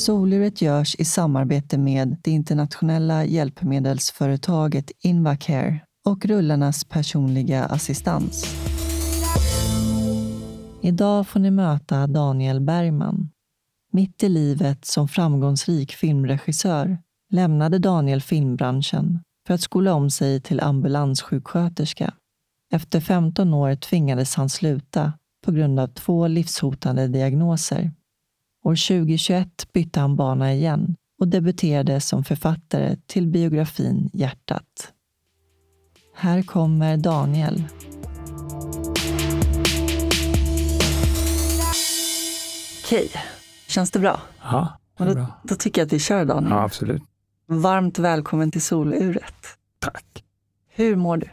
Soluret görs i samarbete med det internationella hjälpmedelsföretaget Invacare och rullarnas personliga assistans. Idag får ni möta Daniel Bergman. Mitt i livet som framgångsrik filmregissör lämnade Daniel filmbranschen för att skola om sig till ambulanssjuksköterska. Efter 15 år tvingades han sluta på grund av två livshotande diagnoser. År 2021 bytte han bana igen och debuterade som författare till biografin Hjärtat. Här kommer Daniel. Okej, känns det bra? Ja, det är då, bra. då tycker jag att vi kör Daniel. Ja, absolut. Varmt välkommen till soluret. Tack. Hur mår du?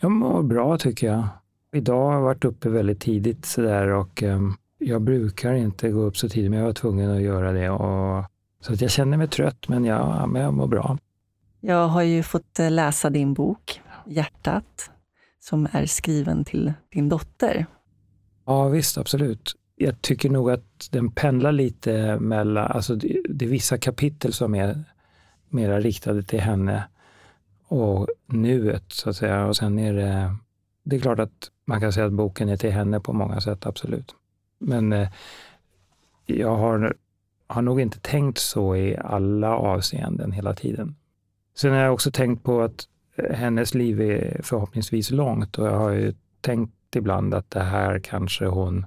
Jag mår bra tycker jag. Idag har jag varit uppe väldigt tidigt sådär och um, jag brukar inte gå upp så tidigt men jag var tvungen att göra det. Och, så att jag känner mig trött men jag, men jag mår bra. Jag har ju fått eh, läsa din bok Hjärtat som är skriven till din dotter. Ja visst, absolut. Jag tycker nog att den pendlar lite mellan, alltså det, det är vissa kapitel som är mera riktade till henne och nuet så att säga. Och sen är det, det är klart att man kan säga att boken är till henne på många sätt, absolut. Men eh, jag har, har nog inte tänkt så i alla avseenden hela tiden. Sen har jag också tänkt på att eh, hennes liv är förhoppningsvis långt och jag har ju tänkt ibland att det här kanske hon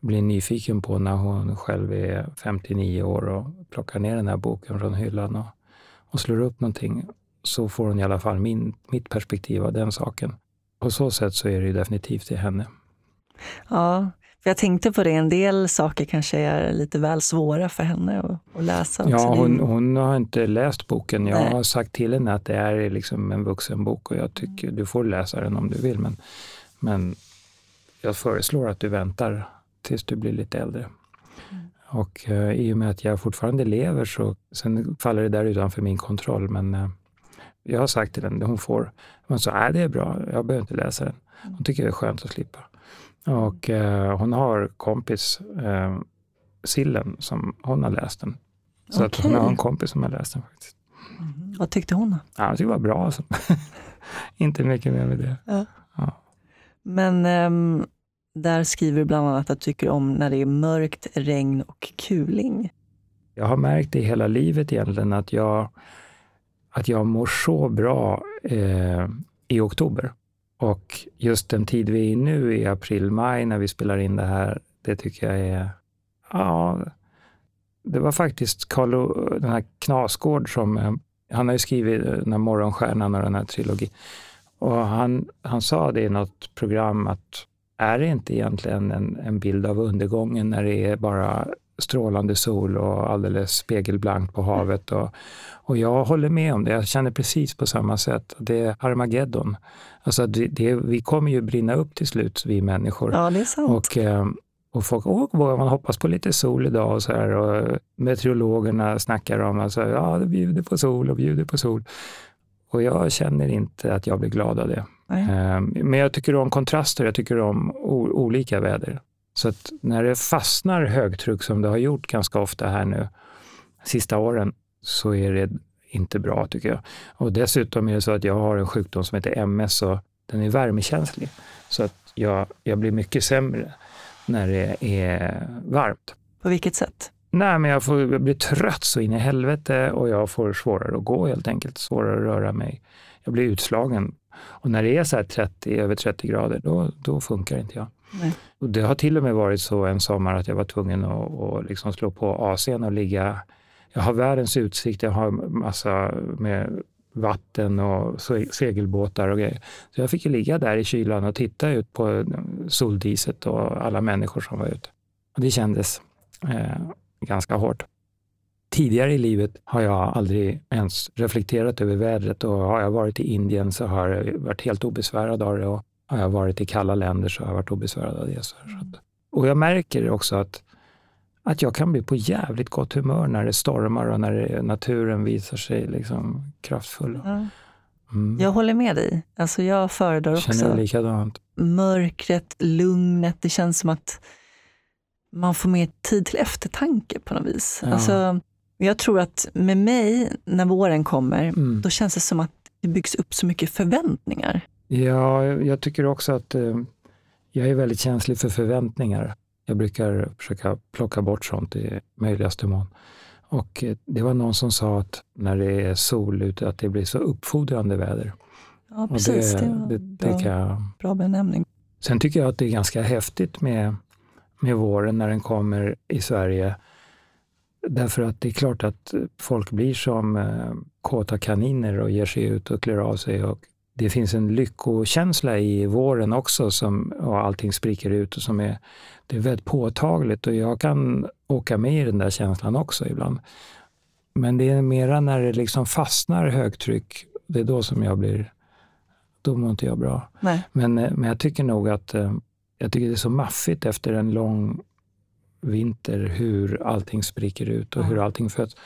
blir nyfiken på när hon själv är 59 år och plockar ner den här boken från hyllan och, och slår upp någonting. Så får hon i alla fall min, mitt perspektiv av den saken. På så sätt så är det ju definitivt till henne. Ja, för jag tänkte på det, en del saker kanske är lite väl svåra för henne att, att läsa. Också. Ja, är- hon, hon har inte läst boken. Jag Nej. har sagt till henne att det är liksom en vuxenbok och jag tycker du får läsa den om du vill. Men, men jag föreslår att du väntar tills du blir lite äldre. Och eh, i och med att jag fortfarande lever så sen faller det där utanför min kontroll. Men eh, jag har sagt till henne, hon får. Hon sa, nej det är bra, jag behöver inte läsa den. Hon tycker det är skönt att slippa. Och eh, hon har kompis, eh, Sillen, som hon har läst den. Så att hon har en kompis som har läst den faktiskt. Vad tyckte hon? Ja, jag tycker det var bra. Alltså. inte mycket mer med det. Men ehm, där skriver du bland annat att du tycker om när det är mörkt, regn och kuling. Jag har märkt det hela livet egentligen att jag, att jag mår så bra eh, i oktober. Och just den tid vi är i nu, i april-maj, när vi spelar in det här, det tycker jag är... Ja, det var faktiskt Carl, den här Knasgård som... Eh, han har ju skrivit den här Morgonstjärnan och den här trilogin. Och han, han sa det i något program att är det inte egentligen en, en bild av undergången när det är bara strålande sol och alldeles spegelblankt på havet. Och, och jag håller med om det, jag känner precis på samma sätt. Det är Armageddon. Alltså det, det, vi kommer ju brinna upp till slut, vi människor. Ja, det är sant. Och, eh, och folk, åh, man hoppas på lite sol idag och så här. Och meteorologerna snackar om att ja, det bjuder på sol och bjuder på sol. Och jag känner inte att jag blir glad av det. Nej. Eh, Men jag tycker om kontraster, jag tycker om olika väder. Så att när det fastnar högtryck som det har gjort ganska ofta här nu sista åren så är det inte bra tycker jag. Och dessutom är det så att jag har en sjukdom som heter MS och den är värmekänslig. Så att jag, jag blir mycket sämre när det är varmt. På vilket sätt? Nej, men jag, får, jag blir trött så in i helvete och jag får svårare att gå helt enkelt, svårare att röra mig. Jag blir utslagen. Och när det är så här 30, över 30 grader, då, då funkar inte jag. Nej. Och det har till och med varit så en sommar att jag var tvungen att, att liksom slå på AC'n och ligga. Jag har världens utsikt, jag har massa med vatten och segelbåtar och grejer. Så jag fick ju ligga där i kylan och titta ut på soldiset och alla människor som var ute. Och det kändes eh, ganska hårt. Tidigare i livet har jag aldrig ens reflekterat över vädret och har jag varit i Indien så har jag varit helt obesvärad av det och har jag varit i kalla länder så har jag varit obesvärad av det. Så att, och jag märker också att, att jag kan bli på jävligt gott humör när det stormar och när det, naturen visar sig liksom kraftfull. Ja. Mm. Jag håller med dig. Alltså jag föredrar också Känner likadant. mörkret, lugnet. Det känns som att man får mer tid till eftertanke på något vis. Ja. Alltså, jag tror att med mig, när våren kommer, mm. då känns det som att det byggs upp så mycket förväntningar. Ja, jag tycker också att eh, jag är väldigt känslig för förväntningar. Jag brukar försöka plocka bort sånt i möjligaste mån. Och eh, det var någon som sa att när det är sol ute, att det blir så uppfordrande väder. Ja, precis. Det, det, det, det bra, jag... bra benämning. Sen tycker jag att det är ganska häftigt med, med våren när den kommer i Sverige. Därför att det är klart att folk blir som eh, kåta kaniner och ger sig ut och klär av sig. Och det finns en lyckokänsla i våren också som, och allting spricker ut och som är, det är väldigt påtagligt och jag kan åka med i den där känslan också ibland. Men det är mera när det liksom fastnar högtryck, det är då som jag blir, då mår inte jag bra. Nej. Men, eh, men jag tycker nog att eh, jag tycker det är så maffigt efter en lång vinter hur allting spricker ut och hur allting föds.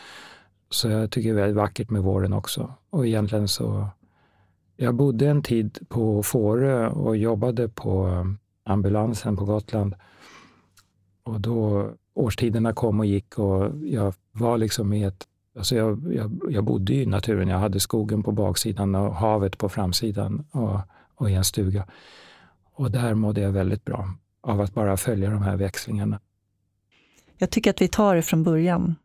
Så jag tycker det är väldigt vackert med våren också. Och egentligen så jag bodde en tid på Fårö och jobbade på eh, ambulansen på Gotland. Och då årstiderna kom och gick och jag var liksom i ett... Alltså jag, jag, jag bodde i naturen. Jag hade skogen på baksidan och havet på framsidan och, och i en stuga. Och där mådde jag väldigt bra av att bara följa de här växlingarna. Jag tycker att vi tar det från början.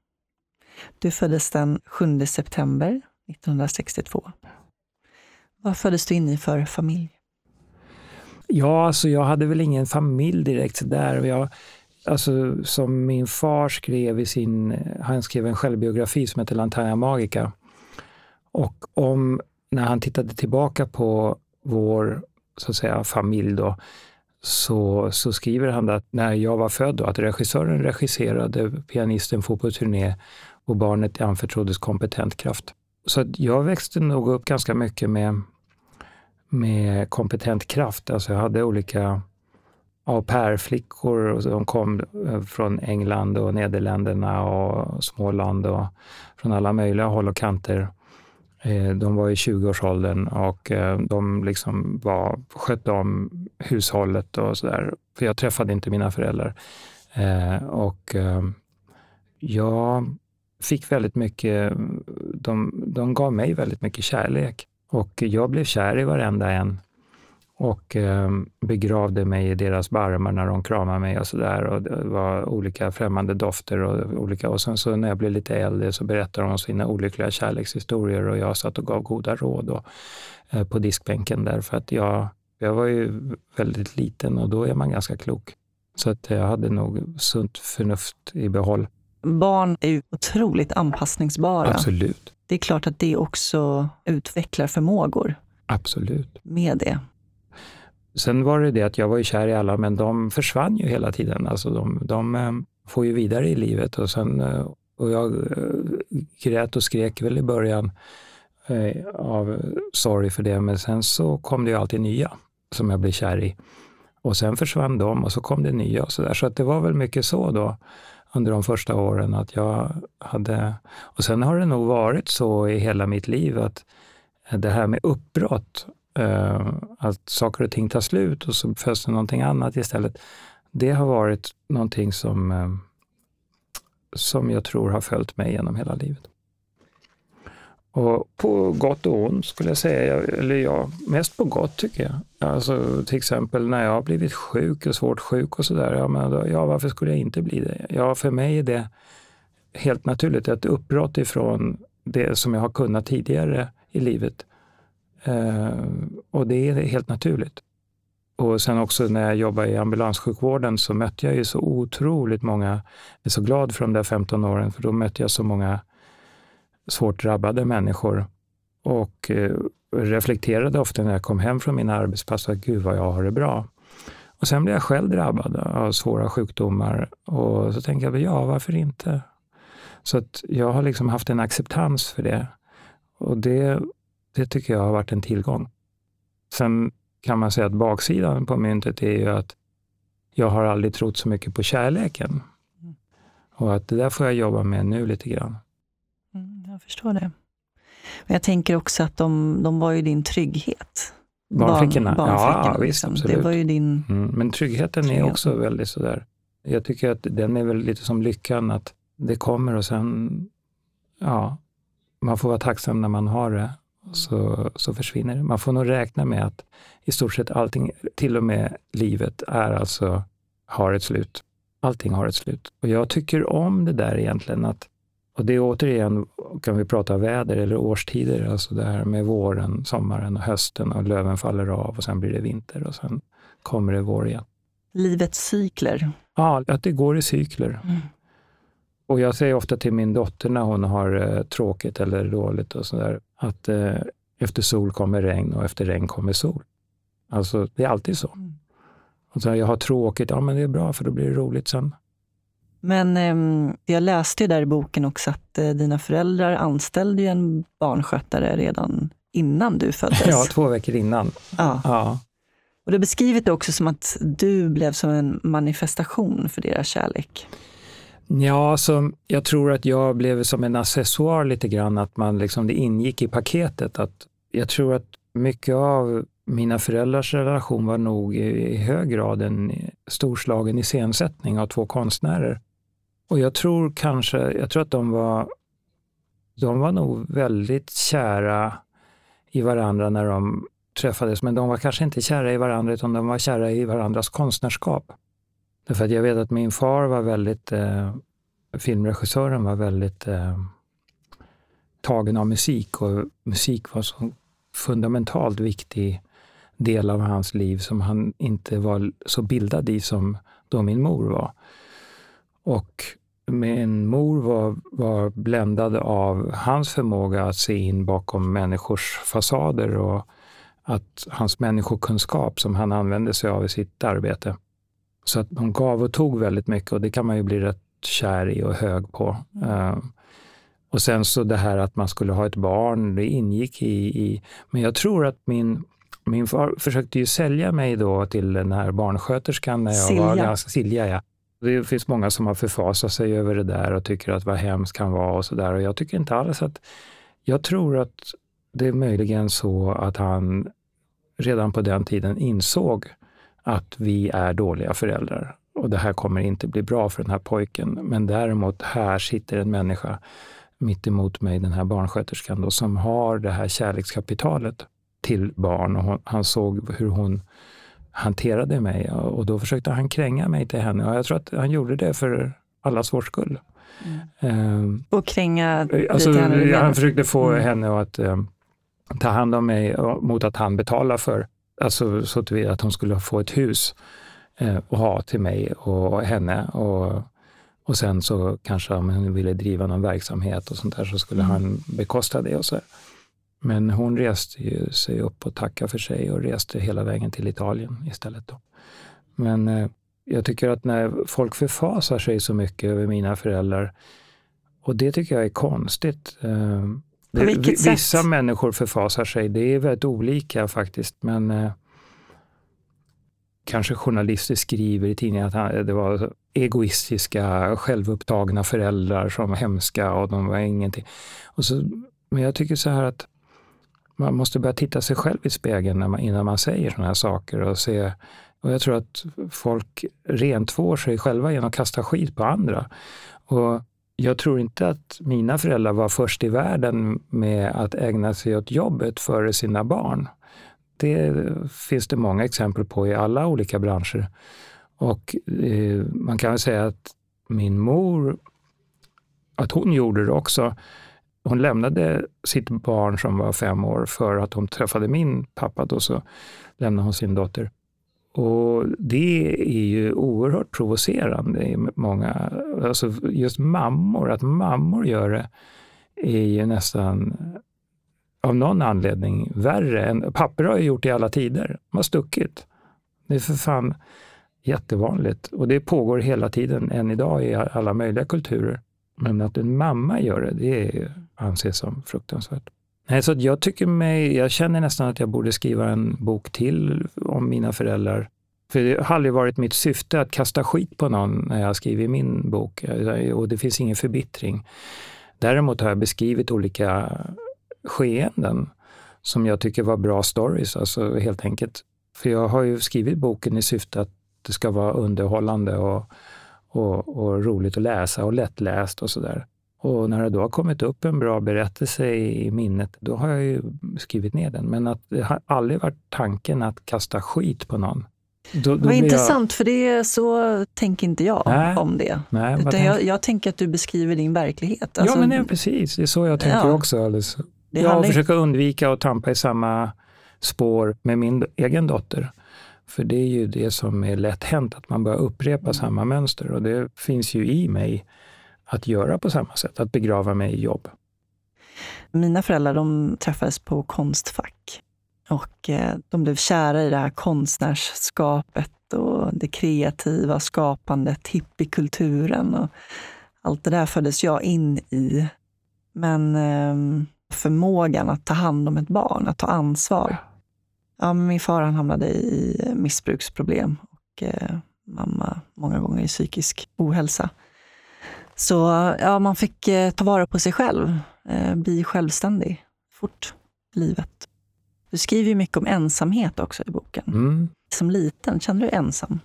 Du föddes den 7 september 1962. Vad föddes du in i för familj? Ja, alltså jag hade väl ingen familj direkt där. Jag, alltså, som min far skrev i sin, han skrev en självbiografi som heter Lanterna Magica. Och om, när han tittade tillbaka på vår så att säga, familj då, så, så skriver han att när jag var född, då, att regissören regisserade, pianisten for på turné och barnet anförtroddes kompetent kraft. Så jag växte nog upp ganska mycket med med kompetent kraft. Alltså jag hade olika au pair-flickor som kom eh, från England och Nederländerna och Småland och från alla möjliga håll och kanter. Eh, de var i 20-årsåldern och eh, de liksom var, skötte om hushållet och sådär. För jag träffade inte mina föräldrar. Och jag fick väldigt mycket, de, de gav mig väldigt mycket kärlek. Och jag blev kär i varenda en och eh, begravde mig i deras barmar när de kramade mig och sådär. Och det var olika främmande dofter och olika. Och sen så när jag blev lite äldre så berättade de om sina olyckliga kärlekshistorier och jag satt och gav goda råd och, eh, på diskbänken där för att jag, jag var ju väldigt liten och då är man ganska klok. Så att jag hade nog sunt förnuft i behåll. Barn är ju otroligt anpassningsbara. Absolut det är klart att det också utvecklar förmågor. Absolut. Med det. Sen var det det att jag var ju kär i alla, men de försvann ju hela tiden. Alltså de, de eh, får ju vidare i livet och, sen, eh, och jag eh, grät och skrek väl i början av sorg för det, men sen så kom det ju alltid nya som jag blev kär i. Och sen försvann de och så kom det nya och så där. Så att det var väl mycket så då under de första åren. att jag hade... Och sen har det nog varit så i hela mitt liv att det här med uppbrott, eh, att saker och ting tar slut och så föds det någonting annat istället. Det har varit någonting som, eh, som jag tror har följt mig genom hela livet. Och på gott och ont skulle jag säga, eller ja, mest på gott tycker jag. Alltså till exempel när jag har blivit sjuk och svårt sjuk och sådär, ja, ja varför skulle jag inte bli det? Ja, för mig är det helt naturligt ett uppbrott ifrån det som jag har kunnat tidigare i livet. Eh, och det är helt naturligt. Och sen också när jag jobbade i ambulanssjukvården så mötte jag ju så otroligt många, jag är så glad för de där 15 åren, för då mötte jag så många svårt drabbade människor och eh, reflekterade ofta när jag kom hem från mina arbetspass att gud vad jag har det bra. Och sen blev jag själv drabbad av svåra sjukdomar och så tänkte jag, ja varför inte? Så att jag har liksom haft en acceptans för det. Och det, det tycker jag har varit en tillgång. Sen kan man säga att baksidan på myntet är ju att jag har aldrig trott så mycket på kärleken. Och att det där får jag jobba med nu lite grann. Jag förstår det. Men jag tänker också att de, de var ju din trygghet. Barnflickorna? Barn, ja, visst, liksom. absolut. Det var ju din mm, men tryggheten trygghet. är också väldigt sådär, jag tycker att den är väl lite som lyckan, att det kommer och sen, ja, man får vara tacksam när man har det, så, så försvinner det. Man får nog räkna med att i stort sett allting, till och med livet, är alltså, har ett slut. Allting har ett slut. Och jag tycker om det där egentligen, att och det är återigen, kan vi prata väder eller årstider, alltså det här med våren, sommaren och hösten och löven faller av och sen blir det vinter och sen kommer det vår igen. Livets cykler. Ja, att det går i cykler. Mm. Och jag säger ofta till min dotter när hon har eh, tråkigt eller dåligt och sådär, att eh, efter sol kommer regn och efter regn kommer sol. Alltså, det är alltid så. Mm. Och så jag har tråkigt, ja men det är bra för då blir det roligt sen. Men eh, jag läste ju där i boken också att eh, dina föräldrar anställde ju en barnskötare redan innan du föddes. Ja, två veckor innan. Ja. ja. Och du beskriver det också som att du blev som en manifestation för deras kärlek. Ja, alltså, jag tror att jag blev som en accessoar lite grann, att man liksom, det ingick i paketet. Att jag tror att mycket av mina föräldrars relation var nog i hög grad en storslagen iscensättning av två konstnärer. Och jag tror kanske, jag tror att de var, de var nog väldigt kära i varandra när de träffades, men de var kanske inte kära i varandra utan de var kära i varandras konstnärskap. Därför att jag vet att min far var väldigt, eh, filmregissören var väldigt eh, tagen av musik och musik var så fundamentalt viktig del av hans liv som han inte var så bildad i som då min mor var. Och min mor var, var bländad av hans förmåga att se in bakom människors fasader och att hans människokunskap som han använde sig av i sitt arbete. Så att de gav och tog väldigt mycket och det kan man ju bli rätt kär i och hög på. Uh, och sen så det här att man skulle ha ett barn, det ingick i, i men jag tror att min min far försökte ju sälja mig då till den här barnsköterskan när jag Silja. var ganska Silja. Ja. Det finns många som har förfasat sig över det där och tycker att vad hemskt kan vara och sådär. Och jag tycker inte alls att... Jag tror att det är möjligen så att han redan på den tiden insåg att vi är dåliga föräldrar och det här kommer inte bli bra för den här pojken. Men däremot, här sitter en människa mitt emot mig, den här barnsköterskan, då, som har det här kärlekskapitalet till barn och hon, han såg hur hon hanterade mig och då försökte han kränga mig till henne och jag tror att han gjorde det för allas vår skull. Mm. Um, och kränga alltså, henne? Han försökte få mm. henne att um, ta hand om mig mot att han betalar för, alltså så att, att hon skulle få ett hus uh, och ha till mig och henne. Och, och sen så kanske om hon ville driva någon verksamhet och sånt där så skulle mm. han bekosta det. och så. Men hon reste ju sig upp och tackade för sig och reste hela vägen till Italien istället. Då. Men eh, jag tycker att när folk förfasar sig så mycket över mina föräldrar, och det tycker jag är konstigt. Eh, vilket vissa sätt? Människor förfasar sig, det är väldigt olika faktiskt. Men eh, kanske journalister skriver i tidningen att han, det var egoistiska, självupptagna föräldrar som var hemska och de var ingenting. Och så, men jag tycker så här att man måste börja titta sig själv i spegeln när man, innan man säger sådana här saker och se och jag tror att folk rentvår sig själva genom att kasta skit på andra. Och jag tror inte att mina föräldrar var först i världen med att ägna sig åt jobbet före sina barn. Det finns det många exempel på i alla olika branscher. Och eh, man kan väl säga att min mor, att hon gjorde det också. Hon lämnade sitt barn som var fem år för att hon träffade min pappa. Då så lämnade hon sin dotter. Och det är ju oerhört provocerande i många, alltså just mammor, att mammor gör det är ju nästan av någon anledning värre än, pappor har ju gjort det i alla tider, de har stuckit. Det är för fan jättevanligt och det pågår hela tiden, än idag i alla möjliga kulturer. Men att en mamma gör det, det är anses som fruktansvärt. Nej, så jag tycker mig, jag känner nästan att jag borde skriva en bok till om mina föräldrar. För det har aldrig varit mitt syfte att kasta skit på någon när jag skriver min bok eh, och det finns ingen förbittring. Däremot har jag beskrivit olika skeenden som jag tycker var bra stories, alltså helt enkelt. För jag har ju skrivit boken i syfte att det ska vara underhållande och, och, och roligt att läsa och lättläst och sådär. Och när det då har kommit upp en bra berättelse i minnet, då har jag ju skrivit ner den. Men att det har aldrig varit tanken att kasta skit på någon. Då, då Vad intressant, jag... för det så tänker inte jag nej, om det. Nej, Utan jag, jag, tänker att du beskriver din verklighet. Alltså, ja, men nej, precis. Det är så jag tänker ja. också. Alltså. Jag handlar... försöker undvika att tampa i samma spår med min egen dotter. För det är ju det som är lätt hänt, att man börjar upprepa mm. samma mönster. Och det finns ju i mig att göra på samma sätt, att begrava mig i jobb. Mina föräldrar de träffades på Konstfack och eh, de blev kära i det här konstnärsskapet och det kreativa skapandet, hippiekulturen och allt det där föddes jag in i. Men ehm, förmågan att ta hand om ett barn, att ta ansvar. Ja, min far han hamnade i missbruksproblem och eh, mamma många gånger i psykisk ohälsa. Så ja, man fick eh, ta vara på sig själv, eh, bli självständig fort i livet. Du skriver ju mycket om ensamhet också i boken. Mm. Som liten, kände du dig ensam?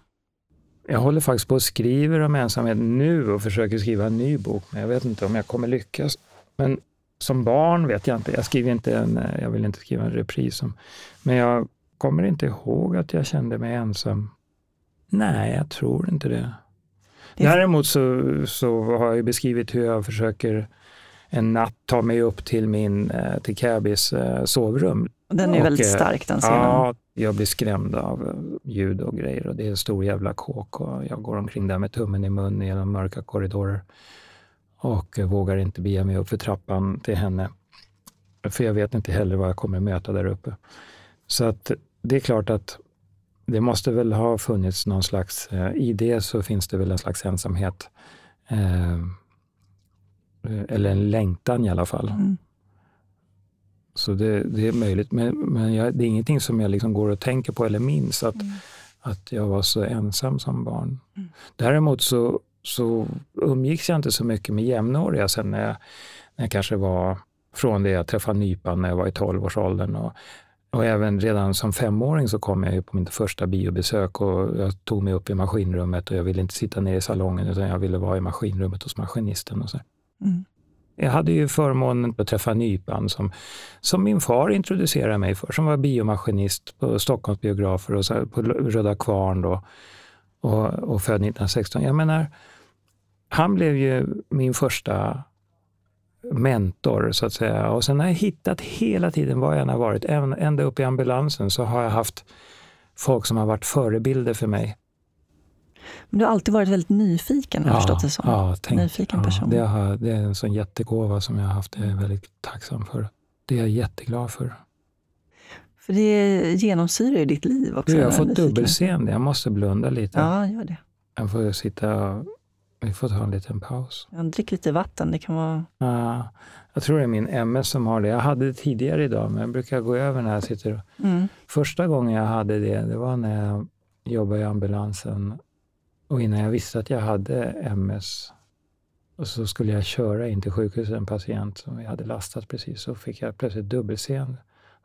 Jag håller faktiskt på och skriver om ensamhet nu och försöker skriva en ny bok, men jag vet inte om jag kommer lyckas. Men som barn vet jag inte. Jag skriver inte en, eh, jag vill inte skriva en repris. Om, men jag kommer inte ihåg att jag kände mig ensam. Nej, jag tror inte det. Däremot så, så har jag beskrivit hur jag försöker en natt ta mig upp till min, eh, till Cabis eh, sovrum. Den är och, väldigt stark den scenen. Ja, jag blir skrämd av ljud och grejer och det är en stor jävla kåk och jag går omkring där med tummen i mun genom mörka korridorer och vågar inte bege mig upp för trappan till henne. För jag vet inte heller vad jag kommer möta där uppe. Så att det är klart att det måste väl ha funnits någon slags, eh, i det så finns det väl en slags ensamhet. Eh, eller en längtan i alla fall. Mm. Så det, det, är möjligt, men, men jag, det är ingenting som jag liksom går och tänker på eller minns att, mm. att jag var så ensam som barn. Mm. Däremot så så umgicks jag inte så mycket med jämnåriga sen när jag, när jag kanske var från det jag träffade Nypan när jag var i 12-årsåldern. Och, och även redan som femåring så kom jag på mitt första biobesök och jag tog mig upp i maskinrummet och jag ville inte sitta ner i salongen utan jag ville vara i maskinrummet hos maskinisten. Och så. Mm. Jag hade ju förmånen att träffa Nypan som, som min far introducerade mig för, som var biomaskinist på Stockholms biografer och så, på Röda Kvarn då, och, och född 1916. Jag menar, han blev ju min första mentor så att säga. Och sen har jag hittat hela tiden var jag än har varit, ända upp i ambulansen så har jag haft folk som har varit förebilder för mig. Men du har alltid varit väldigt nyfiken, har jag ja, förstått det som. Ja, tänk, nyfiken person. Ja, det, har, det är en sån jättegåva som jag har haft. Det är jag väldigt tacksam för. Det är jag jätteglad för. För det genomsyrar ju ditt liv också. jag har fått dubbelseende. Jag måste blunda lite. Ja, gör det. Jag får sitta vi får ta en liten paus. Ja, drick lite vatten, det kan vara... Ja, jag tror det är min MS som har det. Jag hade det tidigare idag, men jag brukar gå över när jag sitter mm. Första gången jag hade det, det var när jag jobbade i ambulansen och innan jag visste att jag hade MS. Och så skulle jag köra in till sjukhuset, en patient som vi hade lastat precis, så fick jag plötsligt dubbelseende.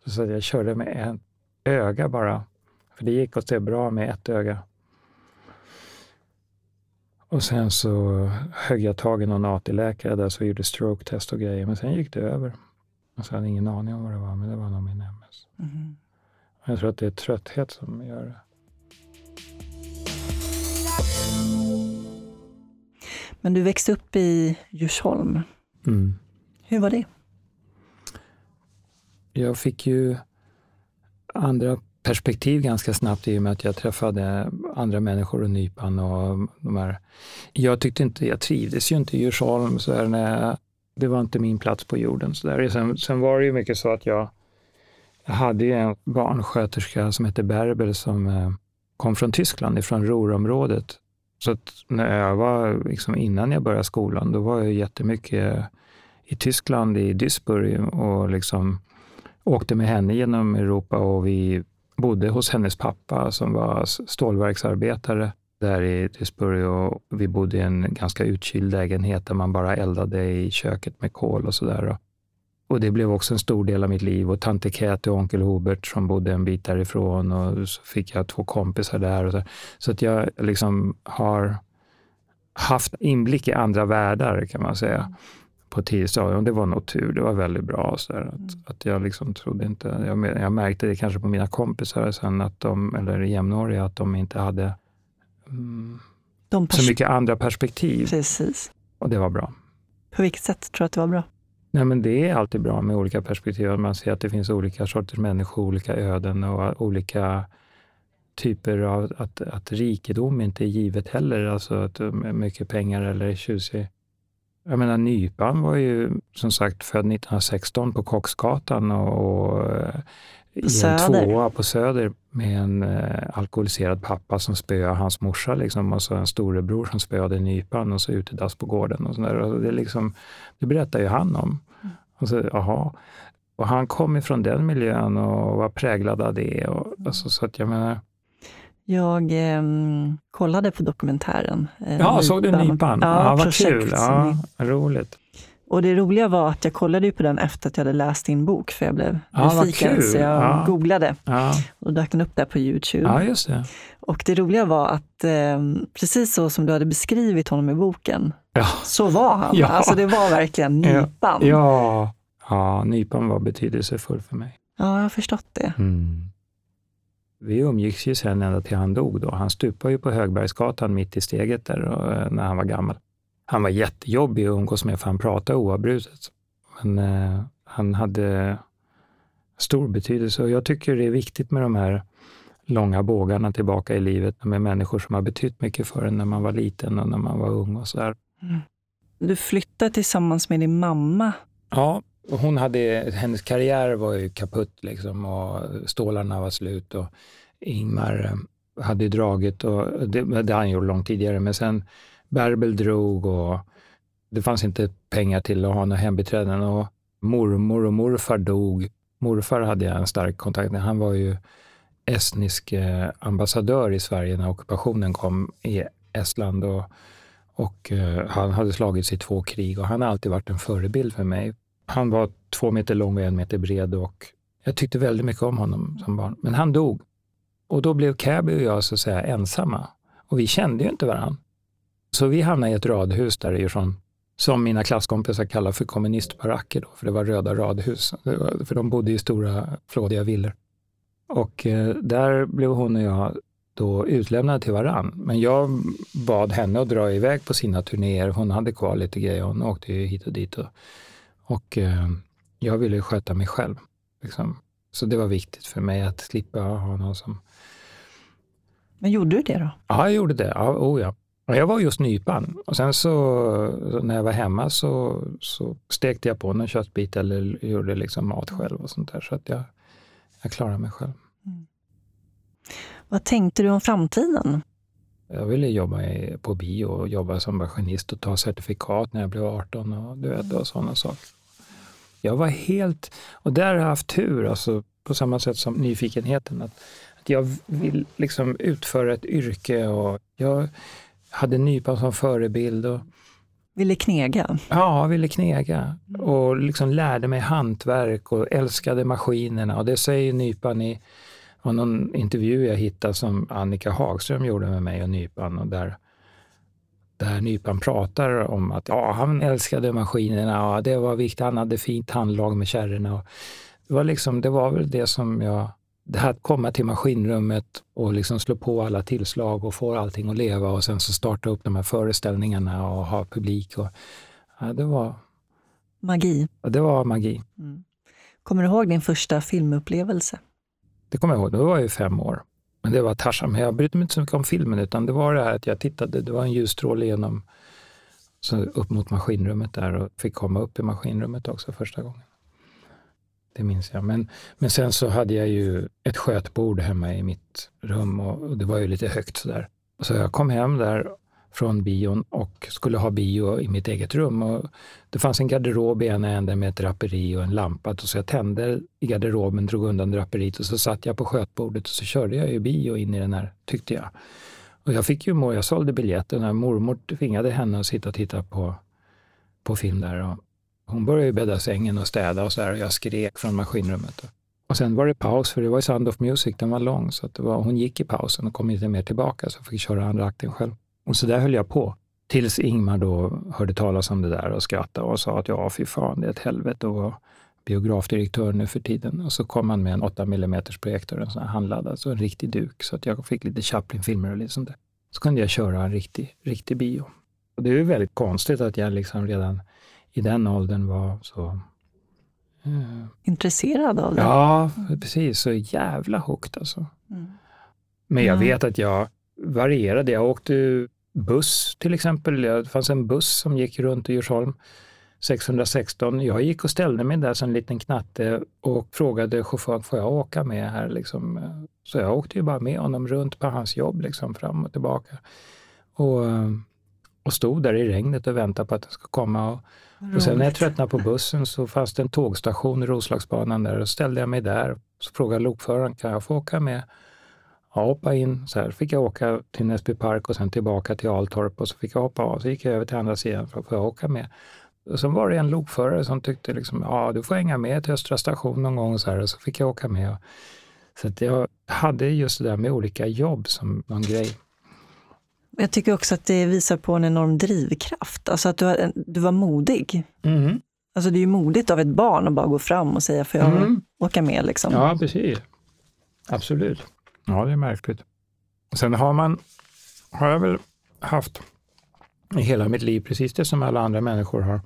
Så jag körde med ett öga bara, för det gick att se bra med ett öga. Och sen så högg jag tag i någon AT-läkare där som gjorde stroke-test och grejer. Men sen gick det över. Och så hade jag ingen aning om vad det var, men det var nog min MS. Mm. Jag tror att det är trötthet som gör det. Men du växte upp i Djursholm. Mm. Hur var det? Jag fick ju andra perspektiv ganska snabbt i och med att jag träffade andra människor och Nypan och de här. Jag tyckte inte, jag trivdes ju inte i Djursholm, så där, när det var inte min plats på jorden. Så där. Sen, sen var det ju mycket så att jag, jag hade en barnsköterska som hette Berbel som eh, kom från Tyskland, ifrån Ruhrområdet. Så att när jag var, liksom innan jag började skolan, då var jag jättemycket i Tyskland, i Duisburg och liksom åkte med henne genom Europa och vi bodde hos hennes pappa som var stålverksarbetare där i Duisburg och vi bodde i en ganska utkyld lägenhet där man bara eldade i köket med kol och sådär. Och det blev också en stor del av mitt liv. Och tante Käthe och onkel Hubert som bodde en bit därifrån och så fick jag två kompisar där. Och så så att jag liksom har haft inblick i andra världar kan man säga mm på tidigt stadium. Det var nog tur, det var väldigt bra. Så där, att, mm. att jag liksom trodde inte, jag, jag, märkte det kanske på mina kompisar sen, att de, eller jämnåriga, att de inte hade mm, de så mycket andra perspektiv. Precis. Och det var bra. På vilket sätt tror du att det var bra? Nej, men det är alltid bra med olika perspektiv. Man ser att det finns olika sorters människor, olika öden och olika typer av att, att rikedom inte är givet heller. Alltså att mycket pengar eller tjusig jag menar, Nypan var ju som sagt född 1916 på Kocksgatan och, och i en tvåa på Söder med en eh, alkoholiserad pappa som spöade hans morsa liksom, och så en storebror som spöade Nypan och så utedass på gården. Och, sådär. och det, liksom, det berättar ju han om. Mm. Och, så, aha. och han kom ifrån den miljön och var präglad av det. Och, alltså, så att jag menar, jag eh, kollade på dokumentären. Eh, ja, såg du Nypan? Ja, ja vad kul. Ja, roligt. Och det roliga var att jag kollade på den efter att jag hade läst din bok, för jag blev ja, nyfiken. Så jag ja. googlade. Ja. Och dök den upp där på Youtube. Ja, just det. Och det roliga var att eh, precis så som du hade beskrivit honom i boken, ja. så var han. Ja. Alltså det var verkligen Nypan. Ja, ja. Nypan var betydelsefull för mig. Ja, jag har förstått det. Mm. Vi umgicks ju sen ända till han dog. Då. Han stupade ju på Högbergsgatan mitt i steget där eh, när han var gammal. Han var jättejobbig att umgås med för han pratade oavbrutet. Men eh, han hade stor betydelse och jag tycker det är viktigt med de här långa bågarna tillbaka i livet med människor som har betytt mycket för en när man var liten och när man var ung och sådär. Mm. Du flyttade tillsammans med din mamma. Ja, hon hade, hennes karriär var ju kaputt liksom och stålarna var slut och Ingmar eh, hade dragit och det, det han gjort långt tidigare. Men sen Bärbel drog och det fanns inte pengar till att ha några hembiträden och mormor och morfar dog. Morfar hade jag en stark kontakt med. Han var ju estnisk eh, ambassadör i Sverige när ockupationen kom i Estland och, och eh, han hade slagits i två krig och han har alltid varit en förebild för mig. Han var två meter lång och en meter bred och jag tyckte väldigt mycket om honom som barn. Men han dog. Och då blev Cabby och jag så att säga ensamma. Och vi kände ju inte varandra. Så vi hamnade i ett radhus därifrån som mina klasskompisar kallar för kommunistbaracker, då, för det var röda radhus. För de bodde i stora flådiga villor. Och eh, där blev hon och jag då utlämnade till varann. Men jag bad henne att dra iväg på sina turnéer. Hon hade kvar lite grejer. Hon åkte ju hit och dit. Och och eh, jag ville sköta mig själv. Liksom. Så det var viktigt för mig att slippa ha någon som... Men gjorde du det då? Ja, jag gjorde det. Ja, oh ja. Jag var just nypan och sen så när jag var hemma så, så stekte jag på någon köttbit eller gjorde liksom mat själv och sånt där. Så att jag, jag klarade mig själv. Mm. Vad tänkte du om framtiden? Jag ville jobba på bio och jobba som maskinist och ta certifikat när jag blev 18 och, du vet, och sådana saker. Jag var helt, och där har jag haft tur, alltså, på samma sätt som nyfikenheten. Att, att jag vill liksom utföra ett yrke och jag hade nypan som förebild. Och, ville knega? Ja, ville knega. Och liksom lärde mig hantverk och älskade maskinerna. Och det säger nypan i någon intervju jag hittade som Annika Hagström gjorde med mig och Nypan. Och där, där Nypan pratar om att ja, han älskade maskinerna och det var viktigt. Han hade fint handlag med kärrorna. Det var, liksom, det var väl det som jag... Det här att komma till maskinrummet och liksom slå på alla tillslag och få allting att leva och sen så starta upp de här föreställningarna och ha publik. Och, ja, det var... Magi. Ja, det var magi. Mm. Kommer du ihåg din första filmupplevelse? Det kommer jag ihåg, då var jag ju fem år. Men det var Tarzan. Men jag brydde mig inte så mycket om filmen, utan det var det här att jag tittade, det var en ljusstråle genom, så upp mot maskinrummet där och fick komma upp i maskinrummet också första gången. det minns jag. Men, men sen så hade jag ju ett skötbord hemma i mitt rum och, och det var ju lite högt sådär. Så jag kom hem där från bion och skulle ha bio i mitt eget rum. Och det fanns en garderob i ena änden med ett draperi och en lampa. Så jag tände i garderoben, drog undan draperiet och så satt jag på skötbordet och så körde jag ju bio in i den här, tyckte jag. Och jag fick ju må, jag sålde biljetten och mormor tvingade henne att sitta och titta på, på film där. Och hon började ju bädda sängen och städa och så här och jag skrek från maskinrummet. Och sen var det paus, för det var ju Sound of Music, den var lång, så att det var, hon gick i pausen och kom inte mer tillbaka, så jag fick köra andra akten själv. Och så där höll jag på. Tills Ingmar då hörde talas om det där och skrattade och sa att ja, fy fan, det är ett helvete att vara biografdirektör nu för tiden. Och så kom han med en 8 mm projektor, en sån här handladdad, alltså en riktig duk, så att jag fick lite Chaplin-filmer och lite sånt där. Så kunde jag köra en riktig, riktig bio. Och det är ju väldigt konstigt att jag liksom redan i den åldern var så uh, Intresserad av det? Ja, precis. Så jävla hooked alltså. Mm. Men jag vet att jag varierade. Jag åkte buss till exempel. Det fanns en buss som gick runt i Djursholm 616. Jag gick och ställde mig där som en liten knatte och frågade chauffören, får jag åka med här? Liksom. Så jag åkte ju bara med honom runt på hans jobb, liksom, fram och tillbaka. Och, och stod där i regnet och väntade på att det ska komma. Och, och sen när jag tröttnade på bussen så fanns det en tågstation i Roslagsbanan där och ställde jag mig där. Så frågade lokföraren, kan jag få åka med? Jag hoppade in, så här fick jag åka till Näsby park och sen tillbaka till Altorp och så fick jag hoppa av. Så gick jag över till andra sidan för att få åka med. Och sen var det en lokförare som tyckte liksom, ja du får hänga med till Östra station någon gång så här, och så fick jag åka med. Så att jag hade just det där med olika jobb som någon grej. Jag tycker också att det visar på en enorm drivkraft, alltså att du, du var modig. Mm. Alltså det är ju modigt av ett barn att bara gå fram och säga, får jag mm. åka med? Liksom. Ja, precis. Absolut. Ja, det är märkligt. Sen har man, har jag väl haft i hela mitt liv precis det som alla andra människor har.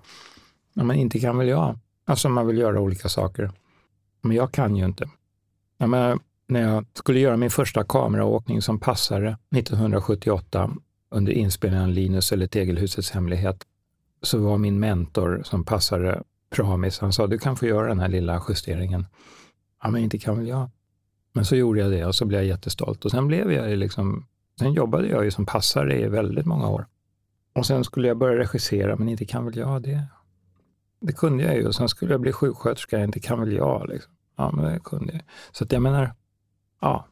Men inte kan väl jag. Alltså man vill göra olika saker. Men jag kan ju inte. Ja, men när jag skulle göra min första kameraåkning som passare 1978 under inspelningen av Linus eller Tegelhusets hemlighet, så var min mentor som passare Pramis, han sa du kan få göra den här lilla justeringen. Ja, men inte kan väl jag. Men så gjorde jag det och så blev jag jättestolt. Och sen blev jag liksom, sen jobbade jag ju som passare i väldigt många år. Och sen skulle jag börja regissera, men inte kan väl jag det? Det kunde jag ju. Och sen skulle jag bli sjuksköterska, inte kan väl jag? Liksom. Ja, men det kunde jag. Så att jag menar, ja,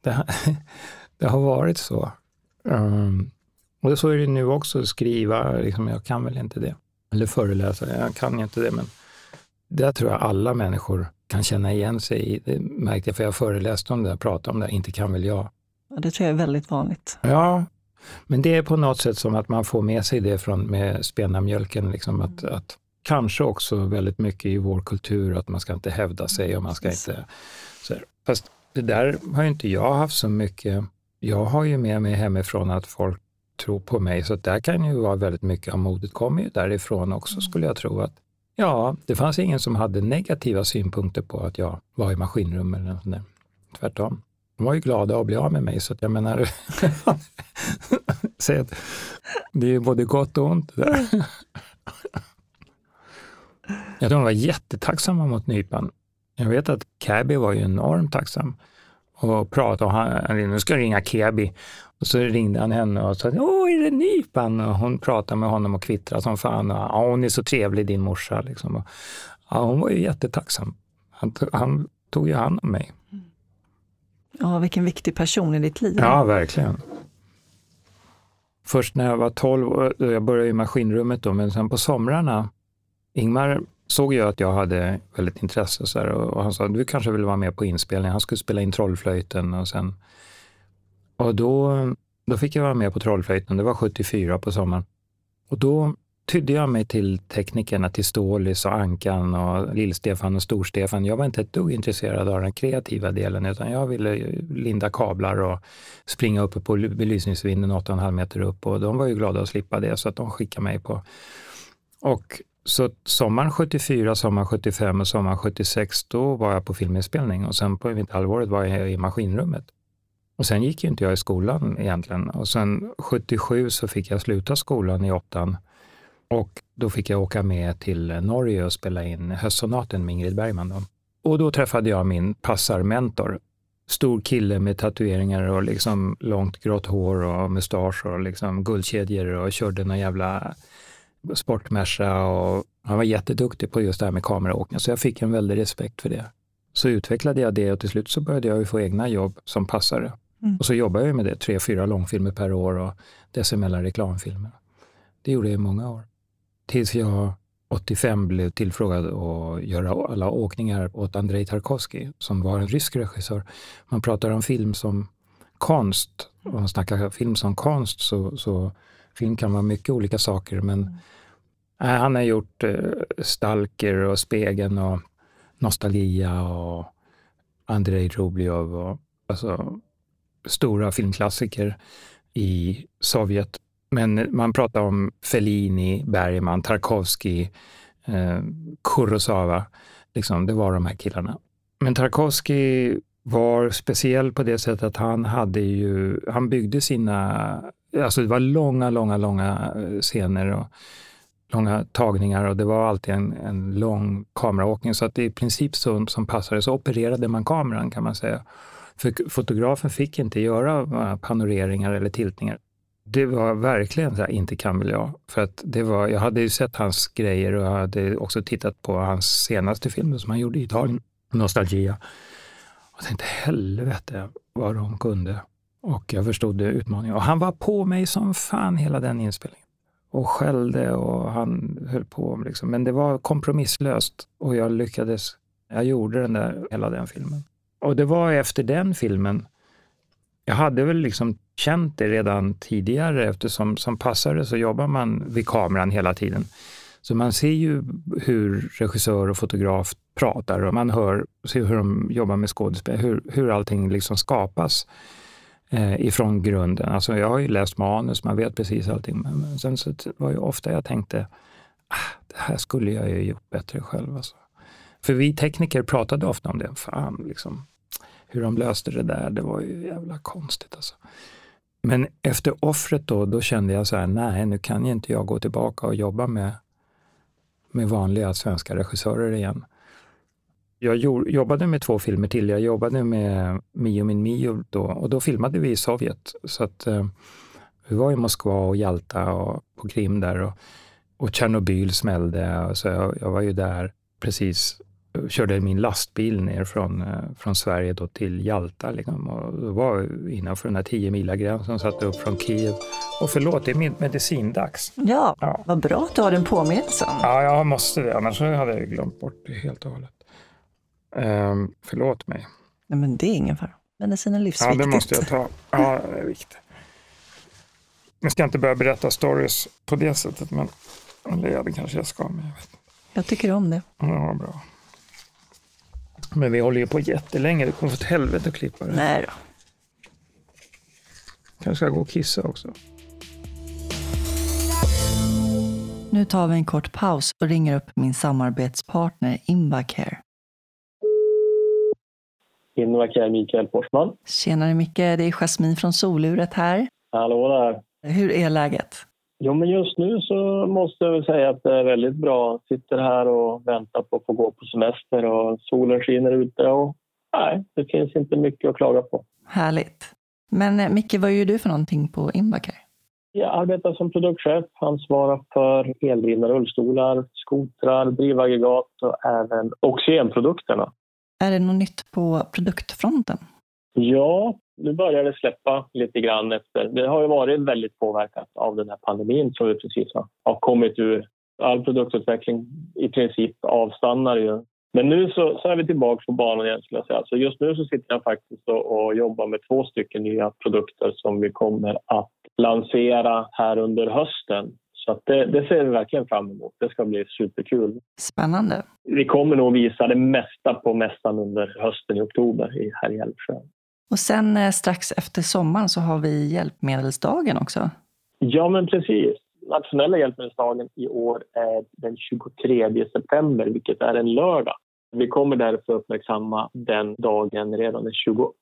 det, det har varit så. Um, och så är det nu också, skriva, liksom, jag kan väl inte det. Eller föreläsa, jag kan inte det. Men det tror jag alla människor kan känna igen sig i. Det märkte jag, för jag föreläste om det, pratade om det, inte kan väl jag. Ja, det tror jag är väldigt vanligt. Ja, men det är på något sätt som att man får med sig det från med spenamjölken, liksom att, mm. att kanske också väldigt mycket i vår kultur att man ska inte hävda sig och man ska inte... Så här. Fast det där har ju inte jag haft så mycket. Jag har ju med mig hemifrån att folk tror på mig, så där kan ju vara väldigt mycket av modet kommer ju därifrån också mm. skulle jag tro. att Ja, det fanns ingen som hade negativa synpunkter på att jag var i maskinrum eller något sånt där. Tvärtom. De var ju glada att bli av med mig, så att jag menar, det är ju både gott och ont. Där. jag tror de var jättetacksamma mot Nypan. Jag vet att Käbi var ju enormt tacksam och pratade och han, nu ska jag ringa Käbi. Och så ringde han henne och sa, åh, är det Nypan? Och hon pratade med honom och kvittrade som fan. Och, ja, hon är så trevlig, din morsa. Liksom. Och, ja, hon var ju jättetacksam. Han, han tog ju hand om mig. Ja, vilken viktig person i ditt liv. Ja, verkligen. Först när jag var 12, jag började i maskinrummet då, men sen på somrarna, Ingmar såg ju att jag hade väldigt intresse så här, och han sa, du kanske vill vara med på inspelningen. Han skulle spela in Trollflöjten och sen och då, då fick jag vara med på Trollflöjten, det var 74 på sommaren. Och då tydde jag mig till teknikerna, till Stålis och Ankan och Lill-Stefan och Stor-Stefan. Jag var inte ett dugg intresserad av den kreativa delen, utan jag ville linda kablar och springa uppe på belysningsvinden 8,5 meter upp och de var ju glada att slippa det, så att de skickade mig på. Och så sommaren 74, sommaren 75 och sommaren 76, då var jag på filminspelning och sen på vinterhalvåret var jag i maskinrummet. Och sen gick ju inte jag i skolan egentligen. Och sen 77 så fick jag sluta skolan i åttan. Och då fick jag åka med till Norge och spela in Höstsonaten med Ingrid Bergman. Då. Och då träffade jag min passarmentor. Stor kille med tatueringar och liksom långt grått hår och mustasch och liksom guldkedjor och körde någon jävla sportmersa och han var jätteduktig på just det här med kameraåkning. Så jag fick en väldig respekt för det. Så utvecklade jag det och till slut så började jag få egna jobb som passare. Mm. Och så jobbade jag med det, tre, fyra långfilmer per år och dessemellan reklamfilmer. Det gjorde jag i många år. Tills jag 85 blev tillfrågad att göra alla åkningar åt Andrei Tarkovsky som var en rysk regissör. Man pratar om film som konst. Om man snackar film som konst så, så film kan vara mycket olika saker men mm. äh, han har gjort äh, Stalker och Spegeln och Nostalgia och Andrei Rublev och alltså, stora filmklassiker i Sovjet. Men man pratar om Fellini, Bergman, Tarkovsky, eh, Kurosawa. Liksom, det var de här killarna. Men Tarkovsky var speciell på det sättet att han hade ju, han byggde sina, alltså det var långa, långa, långa eh, scener och långa tagningar och det var alltid en, en lång kameraåkning. Så att i princip så, som passade så opererade man kameran kan man säga. För fotografen fick inte göra panoreringar eller tiltningar. Det var verkligen så här, inte kan väl jag. För att det var, jag hade ju sett hans grejer och jag hade också tittat på hans senaste film som han gjorde i Italien, Nostalgia. Och tänkte helvete vad de kunde. Och jag förstod utmaningen. Och han var på mig som fan hela den inspelningen. Och skällde och han höll på. Liksom. Men det var kompromisslöst och jag lyckades. Jag gjorde den där, hela den filmen. Och det var efter den filmen, jag hade väl liksom känt det redan tidigare eftersom som passare så jobbar man vid kameran hela tiden. Så man ser ju hur regissör och fotograf pratar och man hör ser hur de jobbar med skådespel, hur, hur allting liksom skapas eh, ifrån grunden. Alltså jag har ju läst manus, man vet precis allting. Men sen så var ju ofta jag tänkte, ah, det här skulle jag ju gjort bättre själv. Alltså. För vi tekniker pratade ofta om det. Fan, liksom, hur de löste det där, det var ju jävla konstigt. Alltså. Men efter offret då, då kände jag så här, nej, nu kan ju inte jag gå tillbaka och jobba med, med vanliga svenska regissörer igen. Jag jobbade med två filmer till. Jag jobbade med Mio min Mio då och då filmade vi i Sovjet. Så att, eh, vi var i Moskva och Jalta och på Krim där och, och Tjernobyl smällde. Så jag, jag var ju där precis körde min lastbil ner från, eh, från Sverige då till Jalta. Liksom, och det var innanför den här 10 mila gränsen satte upp från Kiev. Och förlåt, det är medicindags. Ja, ja, vad bra att du har den påminnelsen. Ja, jag måste det, annars hade jag glömt bort det helt och hållet. Um, förlåt mig. Nej, men det är ingen fara. Medicin är livsviktigt. Ja, det måste jag ta. Ja, det är viktigt. Jag ska inte börja berätta stories på det sättet, men eller det kanske jag ska. Men jag, vet. jag tycker om det. Ja, bra. Men vi håller ju på jättelänge. Det kommer få ett helvete att klippa det. Nej då. Kanske ska gå och kissa också. Nu tar vi en kort paus och ringer upp min samarbetspartner Invacare. Invacare Mikael Forsman. Tjenare Micke, det är Jasmin från Soluret här. Hallå där. Hur är läget? Jo, men just nu så måste jag väl säga att det är väldigt bra. Sitter här och väntar på att få gå på semester och solen skiner ute och nej, det finns inte mycket att klaga på. Härligt. Men eh, Micke, vad gör du för någonting på Invacare? Jag arbetar som produktchef, ansvarar för eldrivna rullstolar, skotrar, drivaggregat och även oxygenprodukterna. Är det något nytt på produktfronten? Ja, nu börjar det släppa lite grann efter. Det har ju varit väldigt påverkat av den här pandemin som vi precis har, kommit ur. All produktutveckling i princip avstannar ju. Men nu så, så är vi tillbaka på banan igen skulle jag säga. Så just nu så sitter jag faktiskt och, och jobbar med två stycken nya produkter som vi kommer att lansera här under hösten. Så det, det, ser vi verkligen fram emot. Det ska bli superkul. Spännande. Vi kommer nog visa det mesta på mässan under hösten i oktober här i Älvsjö. Och sen eh, strax efter sommaren så har vi Hjälpmedelsdagen också. Ja, men precis. Nationella hjälpmedelsdagen i år är den 23 september, vilket är en lördag. Vi kommer därför uppmärksamma den dagen redan den 22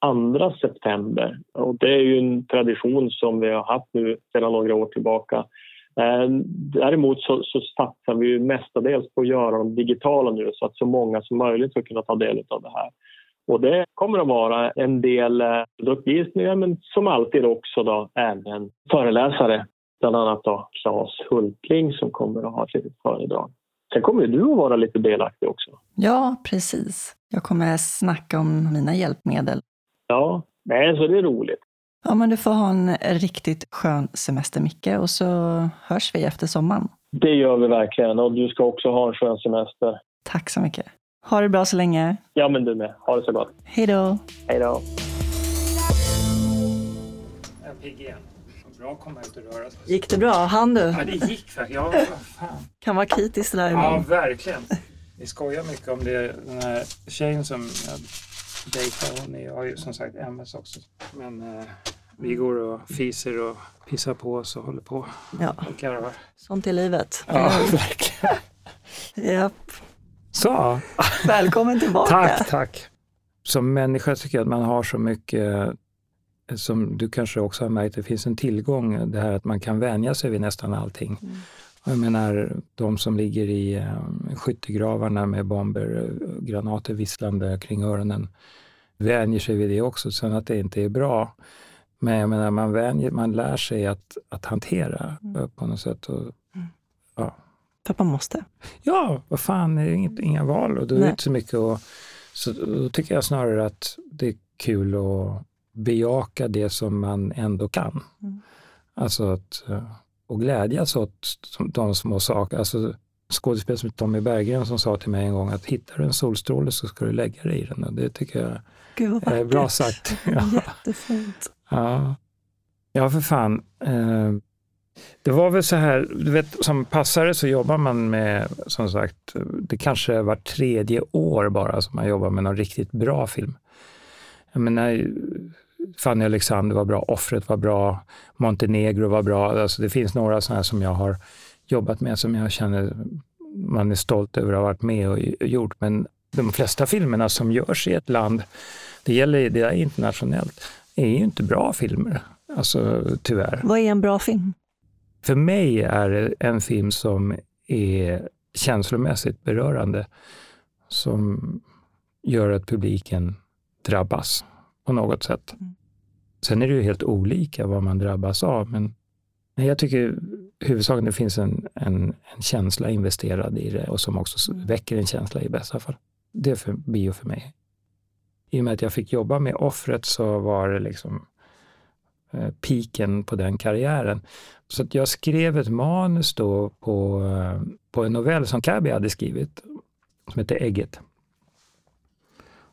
september. Och det är ju en tradition som vi har haft nu sedan några år tillbaka ehm, däremot så, så satsar vi ju mestadels på att göra dem digitala nu så att så många som möjligt ska kunna ta del av det här. Och det kommer att vara en del eh, produktvisningar men som alltid också då även föreläsare. Bland annat då Claes Hultling som kommer att ha ett litet föredrag. Sen kommer du att vara lite delaktig också. Ja, precis. Jag kommer snacka om mina hjälpmedel. Ja, nej, så det är roligt. Ja, men du får ha en riktigt skön semester, Micke, och så hörs vi efter sommaren. Det gör vi verkligen och du ska också ha en skön semester. Tack så mycket. Ha det bra så länge. Ja, men du med. Ha det så gott. Hej då. Hej då. Är pigg igen. Bra att komma ut och röra sig. Gick det bra? Han du? Ja, det gick faktiskt. Ja, fan. Kan vara kritiskt det där Ja, verkligen. Vi skojar mycket om det. Den här tjejen som jag dejtar, hon är, har ju som sagt MS också. Men eh, vi går och fiser och pissar på oss och håller på Ja, och sånt är livet. Ja, verkligen. Japp. Så, Välkommen tillbaka. tack, tack. Som människa tycker jag att man har så mycket eh, som du kanske också har märkt, det finns en tillgång, det här att man kan vänja sig vid nästan allting. Mm. Jag menar, de som ligger i eh, skyttegravarna med bomber, eh, granater visslande kring öronen, vänjer sig vid det också. Sen att det inte är bra. Men jag menar, man, vänjer, man lär sig att, att hantera Mm. på något sätt. Och, För att man måste. ja, vad fan, det är inget, inga val och då är det inte så mycket att... Så då tycker jag snarare att det är kul att bejaka det som man ändå kan. Mm. Alltså att, eh, och glädjas åt de små saker. Alltså, skådespelare som Tommy Berggren som sa till mig en gång att hittar du en solstråle så ska du lägga dig i den. Och det tycker jag Gud är bra sagt. Ja. Jättefint. Ja, ja för fan. Eh, det var väl så här, du vet som passare så jobbar man med, som sagt, det kanske är var tredje år bara som man jobbar med någon riktigt bra film. Jag menar, Fanny Alexander var bra, Offret var bra, Montenegro var bra. Alltså det finns några sådana som jag har jobbat med som jag känner man är stolt över att ha varit med och gjort. Men de flesta filmerna som görs i ett land, det gäller det är internationellt, är ju inte bra filmer. Alltså tyvärr. Vad är en bra film? För mig är det en film som är känslomässigt berörande, som gör att publiken drabbas på något sätt. Mm. Sen är det ju helt olika vad man drabbas av, men jag tycker huvudsakligen det finns en, en, en känsla investerad i det och som också Mm. väcker en känsla i bästa fall. Det är för bio för mig. I och med att jag fick jobba med offret så var det liksom Eh, piken på den karriären. Så att jag skrev ett manus då på, eh, på en novell som Kabi hade skrivit, som heter Ägget.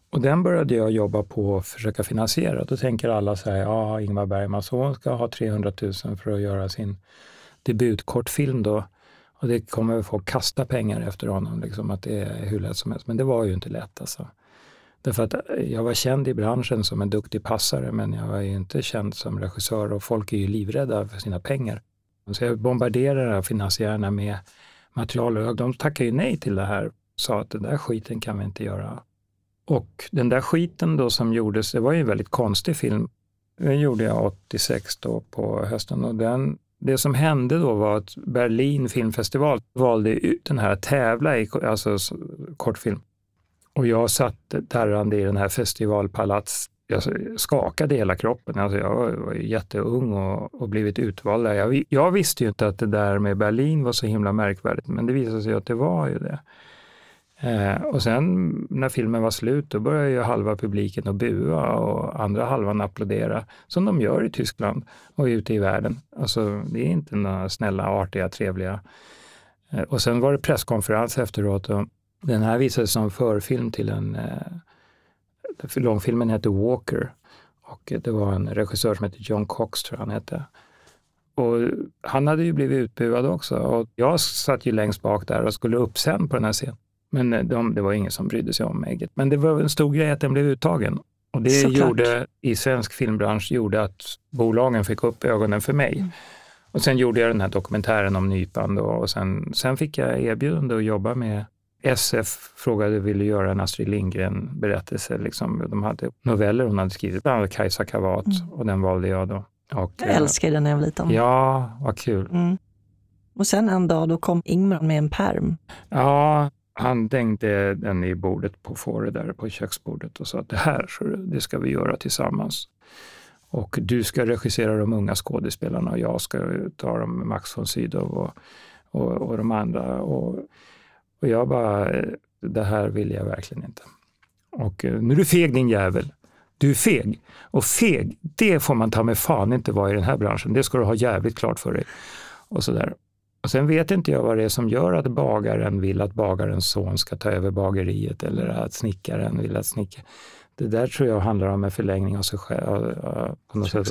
Och den började jag jobba på att försöka finansiera. Då tänker alla så här, ja, Ingmar Bergmans son ska ha 300 000 för att göra sin debutkortfilm då. Och det kommer få kasta pengar efter honom, liksom, att det är hur lätt som helst. Men det var ju inte lätt alltså. Därför att eh, jag var känd i branschen som en duktig passare, men jag var ju inte känd som regissör och folk är ju livrädda för sina pengar. Så jag bombarderade finansiärerna med material och de tackade ju nej till det här. Sa att den där skiten kan vi inte göra. Och den där skiten då som gjordes, det var ju en väldigt konstig film. Den gjorde jag 86 då på hösten och den, det som hände då var att Berlin filmfestival valde ut den här att tävla i alltså, kortfilm. Och jag satt darrande i den här festivalpalats. Jag skakade hela kroppen. Alltså jag var jätteung och, och blivit utvald där. Jag, jag visste ju inte att det där med Berlin var så himla märkvärdigt, men det visade sig att det var ju det. Eh, och sen när filmen var slut, då började ju halva publiken att bua och andra halvan applådera, som de gör i Tyskland och ute i världen. Alltså, det är inte några snälla, artiga, trevliga. Eh, och sen var det presskonferens efteråt och den här visades som förfilm till en... Eh, långfilmen hette Walker och det var en regissör som hette John Cox, tror jag han hette. Och han hade ju blivit utbuad också och jag satt ju längst bak där och skulle upp sen på den här scenen. Men eh, de, det var ingen som brydde sig om ägget. Men det var en stor grej att den blev uttagen. Och det Såklart. gjorde, i svensk filmbransch gjorde att bolagen fick upp ögonen för mig. Mm. Och sen gjorde jag den här dokumentären om Nypan då, och sen, sen fick jag erbjudande att jobba med SF frågade vill du göra en Astrid Lindgren-berättelse. Liksom. De hade noveller hon hade skrivit, bland annat Kajsa Kavat, Mm. och den valde jag då. Och, Jag eh, älskar den när jag var liten. Ja, vad kul. Mm. Och sen en dag då kom Ingmar med en perm. Ja, han dängde den i bordet på Fårö där på köksbordet och sa att det här det ska vi göra tillsammans. Och du ska regissera de unga skådespelarna och jag ska ta dem Max von Sydow och, och, och de andra. Och, och jag bara, det här vill jag verkligen inte. Och eh, nu är du feg din jävel. Du är feg. Och feg, det får man ta med fan inte vara i den här branschen. Det ska du ha jävligt klart för dig. Och sådär. Och sen vet inte jag vad det är som gör att bagaren vill att bagarens son ska ta över bageriet eller att snickaren vill att snickaren... Det där tror jag handlar om en förlängning av sig själv. På något sätt.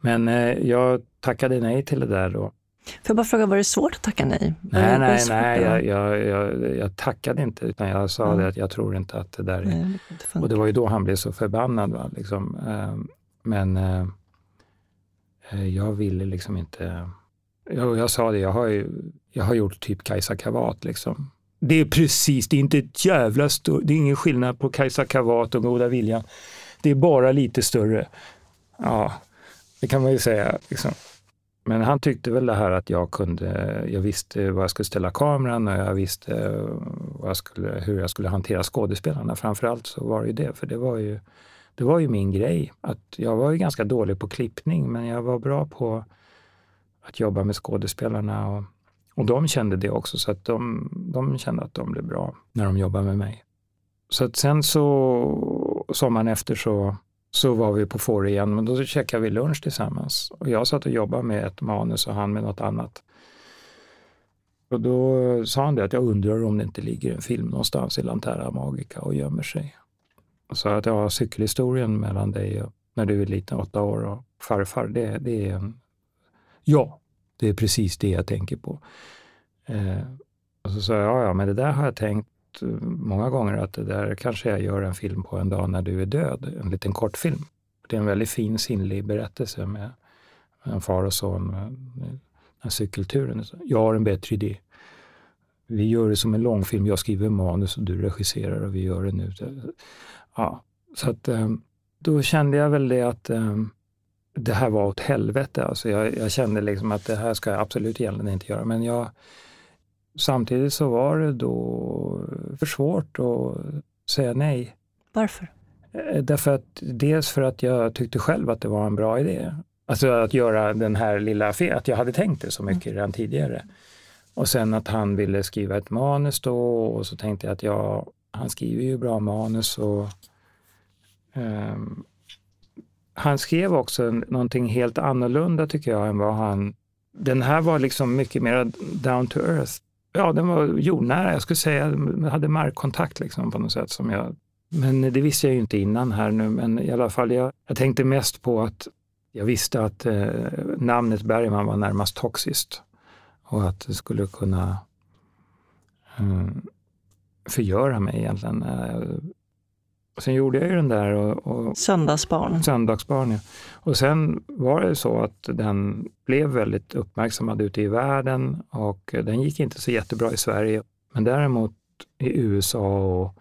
Men eh, jag tackade nej till det där då. Får jag bara fråga, var det svårt att tacka nej? Nej, nej, nej, jag, jag, jag, jag, tackade inte utan jag sa mm. det att jag tror inte att det där är... Nej, det och det var ju då han blev så förbannad. Va? Liksom. Ehm, men eh, eh, jag ville liksom inte... Jag, jag sa det, jag har, ju, jag har gjort typ Kajsa Kavat. Liksom. Det är precis, det är inte ett jävla stort, det är ingen skillnad på Kajsa Kavat och Goda Viljan. Det är bara lite större. Ja, det kan man ju säga. Liksom. Men han tyckte väl det här att jag kunde, jag visste var jag skulle ställa kameran och jag visste jag skulle, hur jag skulle hantera skådespelarna. Framförallt så var det ju det, för det var ju, det var ju min grej. Att jag var ju ganska dålig på klippning, men jag var bra på att jobba med skådespelarna. Och, och de kände det också, så att de, de kände att de blev bra när de jobbade med mig. Så att sen så, sommaren efter så så var vi på Fårö igen, men då käkade vi lunch tillsammans. Och jag satt och jobbade med ett manus och han med något annat. Och då sa han det att jag undrar om det inte ligger en film någonstans i Lantera Magica och gömmer sig. Och sa att ja, cykelhistorien mellan dig och när du är liten, åtta år, och farfar, det, det är en... Ja, det är precis det jag tänker på. Eh, och så sa jag, ja, ja, men det där har jag tänkt Eh, många gånger att det där kanske jag gör en film på en dag när du är död, en liten kortfilm. Det är en väldigt fin sinnlig berättelse med en far och son, den här cykelturen. Jag har en bättre idé. Vi gör det som en långfilm, jag skriver manus och du regisserar och vi gör det nu. Ja, så att eh, då kände jag väl det att eh, det här var åt helvete. Alltså jag, jag kände liksom att det här ska jag absolut egentligen inte göra. Men jag, Samtidigt så var det då för svårt att säga nej. Varför? Eh, därför att dels för att jag tyckte själv att det var en bra idé. Alltså att göra den här lilla affären, att jag hade tänkt det så mycket mm. redan tidigare. Och sen att han ville skriva ett manus då och så tänkte jag att ja, han skriver ju bra manus och um, han skrev också någonting helt annorlunda tycker jag än vad han... Den här var liksom mycket mer down to earth ja, den var jordnära. Jag skulle säga, den hade markkontakt liksom på något sätt. Som jag, men det visste jag ju inte innan här nu, men i alla fall, jag, jag tänkte mest på att jag visste att eh, namnet Bergman var närmast toxiskt och att det skulle kunna eh, förgöra mig egentligen. Eh, Sen gjorde jag ju den där. Och, och, Söndagsbarn. Söndagsbarn, ja. Och sen var det så att den blev väldigt uppmärksammad ute i världen och den gick inte så jättebra i Sverige. Men däremot i USA och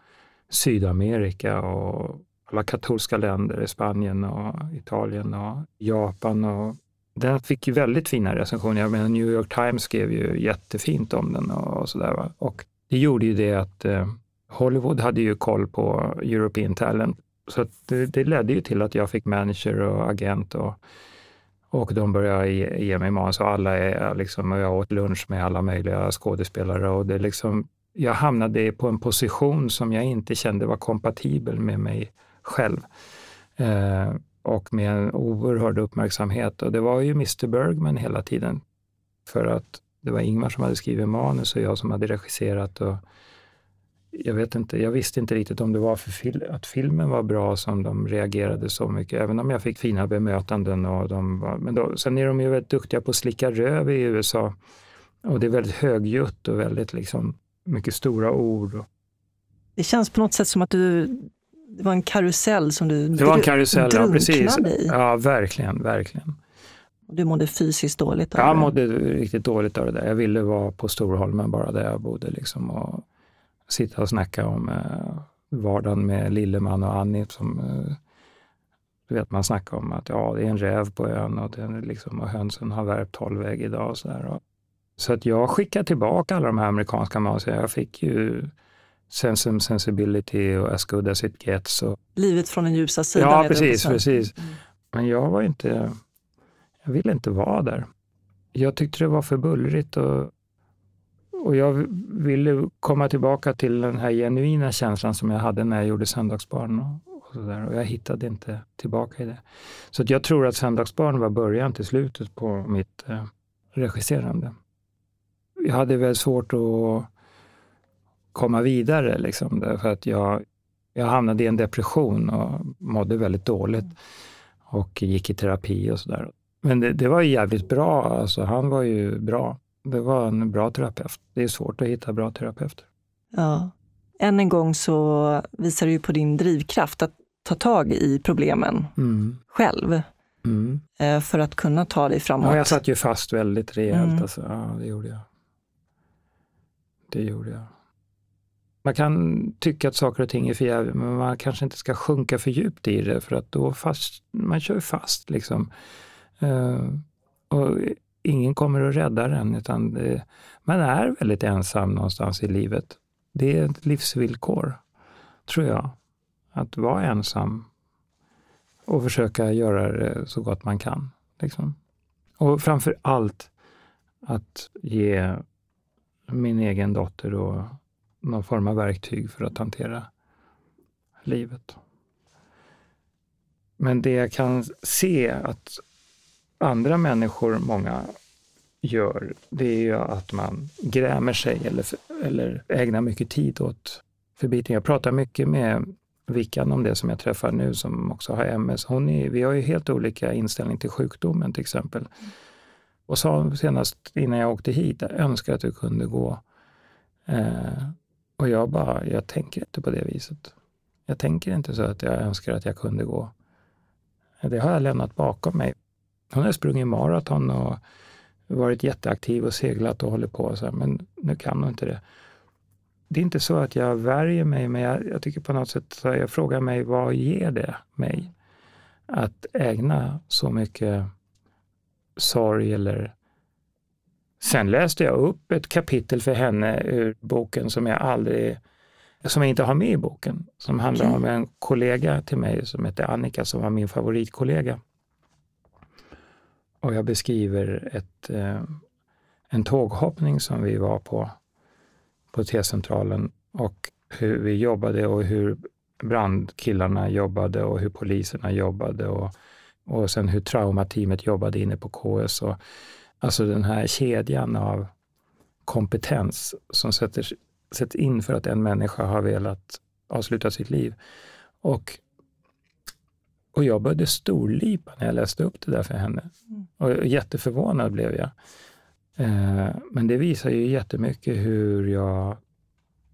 Sydamerika och alla katolska länder, Spanien och Italien och Japan. Och den fick ju väldigt fina recensioner. Jag menar, New York Times skrev ju jättefint om den och, och sådär. Och det gjorde ju det att eh, Hollywood hade ju koll på European Talent. Så det, det, ledde ju till att jag fick manager och agent och, och de började ge, ge mig manus och alla är liksom, och jag åt lunch med alla möjliga skådespelare och det liksom, jag hamnade på en position som jag inte kände var kompatibel med mig själv. Eh, och med en oerhörd uppmärksamhet och det var ju Mr Bergman hela tiden. För att det var Ingmar som hade skrivit manus och jag som hade regisserat och jag vet inte, jag visste inte riktigt om det var för fil att filmen var bra som de reagerade så mycket, även om jag fick fina bemötanden. Och de var, men då, sen är de ju väldigt duktiga på att slicka röv i USA. Och det är väldigt högljutt och väldigt liksom, mycket stora ord. Det känns på något sätt som att du, det var en karusell som du Det var en karusell, ja precis. I. Ja, verkligen, verkligen. Du mådde fysiskt dåligt av det? Jag mådde riktigt dåligt av det där. Jag ville vara på Storholmen bara där jag bodde. Liksom, och sitta och snacka om eh, vardagen med Lilleman och Annie som eh, Du vet, man snackar om att ja, det är en räv på ön och, den liksom, och hönsen har värpt tolv ägg idag. Och så, där. Och, så att jag skickade tillbaka alla de här amerikanska manusen. Jag fick ju Sense and Sensibility och As Good As It Gets. Och... Livet från den ljusa sidan. Ja, precis. precis. Mm. Men jag var inte, jag ville inte vara där. Jag tyckte det var för bullrigt och, och jag ville komma tillbaka till den här genuina känslan som jag hade när jag gjorde Söndagsbarn. Och, och, så där. och jag hittade inte tillbaka i det. Så jag tror att Söndagsbarn var början till slutet på mitt eh, regisserande. Jag hade väldigt svårt att komma vidare, liksom, därför att jag, jag hamnade i en depression och mådde väldigt dåligt och gick i terapi och sådär. Men det, det, var jävligt bra, alltså, han var ju bra. Det var en bra terapeut. Det är svårt att hitta bra terapeuter. Ja. Än en gång så visar du ju på din drivkraft att ta tag i problemen mm. själv. Mm. Eh, för att kunna ta dig framåt. Ja, jag satt ju fast väldigt rejält. Mm. Alltså. Ja, det gjorde jag. Det gjorde jag. Man kan tycka att saker och ting är för jävligt, men man kanske inte ska sjunka för djupt i det för att då fast, man kör fast liksom. Uh, och ingen kommer att rädda den, utan det, man är väldigt ensam någonstans i livet. Det är ett livsvillkor, tror jag. Att vara ensam och försöka göra det så gott man kan. Liksom. Och framför allt att ge min egen dotter då någon form av verktyg för att hantera livet. Men det jag kan se att andra människor, många, gör, det är ju att man grämer sig eller, eller ägnar mycket tid åt förbiting. Jag pratar mycket med Vickan om det som jag träffar nu som också har MS. Hon är, vi har ju helt olika inställning till sjukdomen till exempel. Och sa senast innan jag åkte hit, jag önskar att du kunde gå eh, och jag bara, jag tänker inte på det viset. Jag tänker inte så att jag önskar att jag kunde gå. Det har jag lämnat bakom mig. Hon har sprungit maraton och varit jätteaktiv och seglat och håller på, så här, men nu kan hon inte det. Det är inte så att jag värjer mig, men jag, jag tycker på något sätt, jag frågar mig, vad ger det mig? Att ägna så mycket sorg eller Sen läste jag upp ett kapitel för henne ur boken som jag aldrig som jag inte har med i boken, som handlar okay. om en kollega till mig som heter Annika som var min favoritkollega. Och jag beskriver ett, eh, en tåghoppning som vi var på på T-centralen och hur vi jobbade och hur brandkillarna jobbade och hur poliserna jobbade och, och sen hur traumateamet jobbade inne på KS. Och, Alltså den här kedjan av kompetens som sätter, sätts in för att en människa har velat avsluta sitt liv. Och, och jag började storlipa när jag läste upp det där för henne. Mm. Och jätteförvånad blev jag. Eh, men det visar ju jättemycket hur jag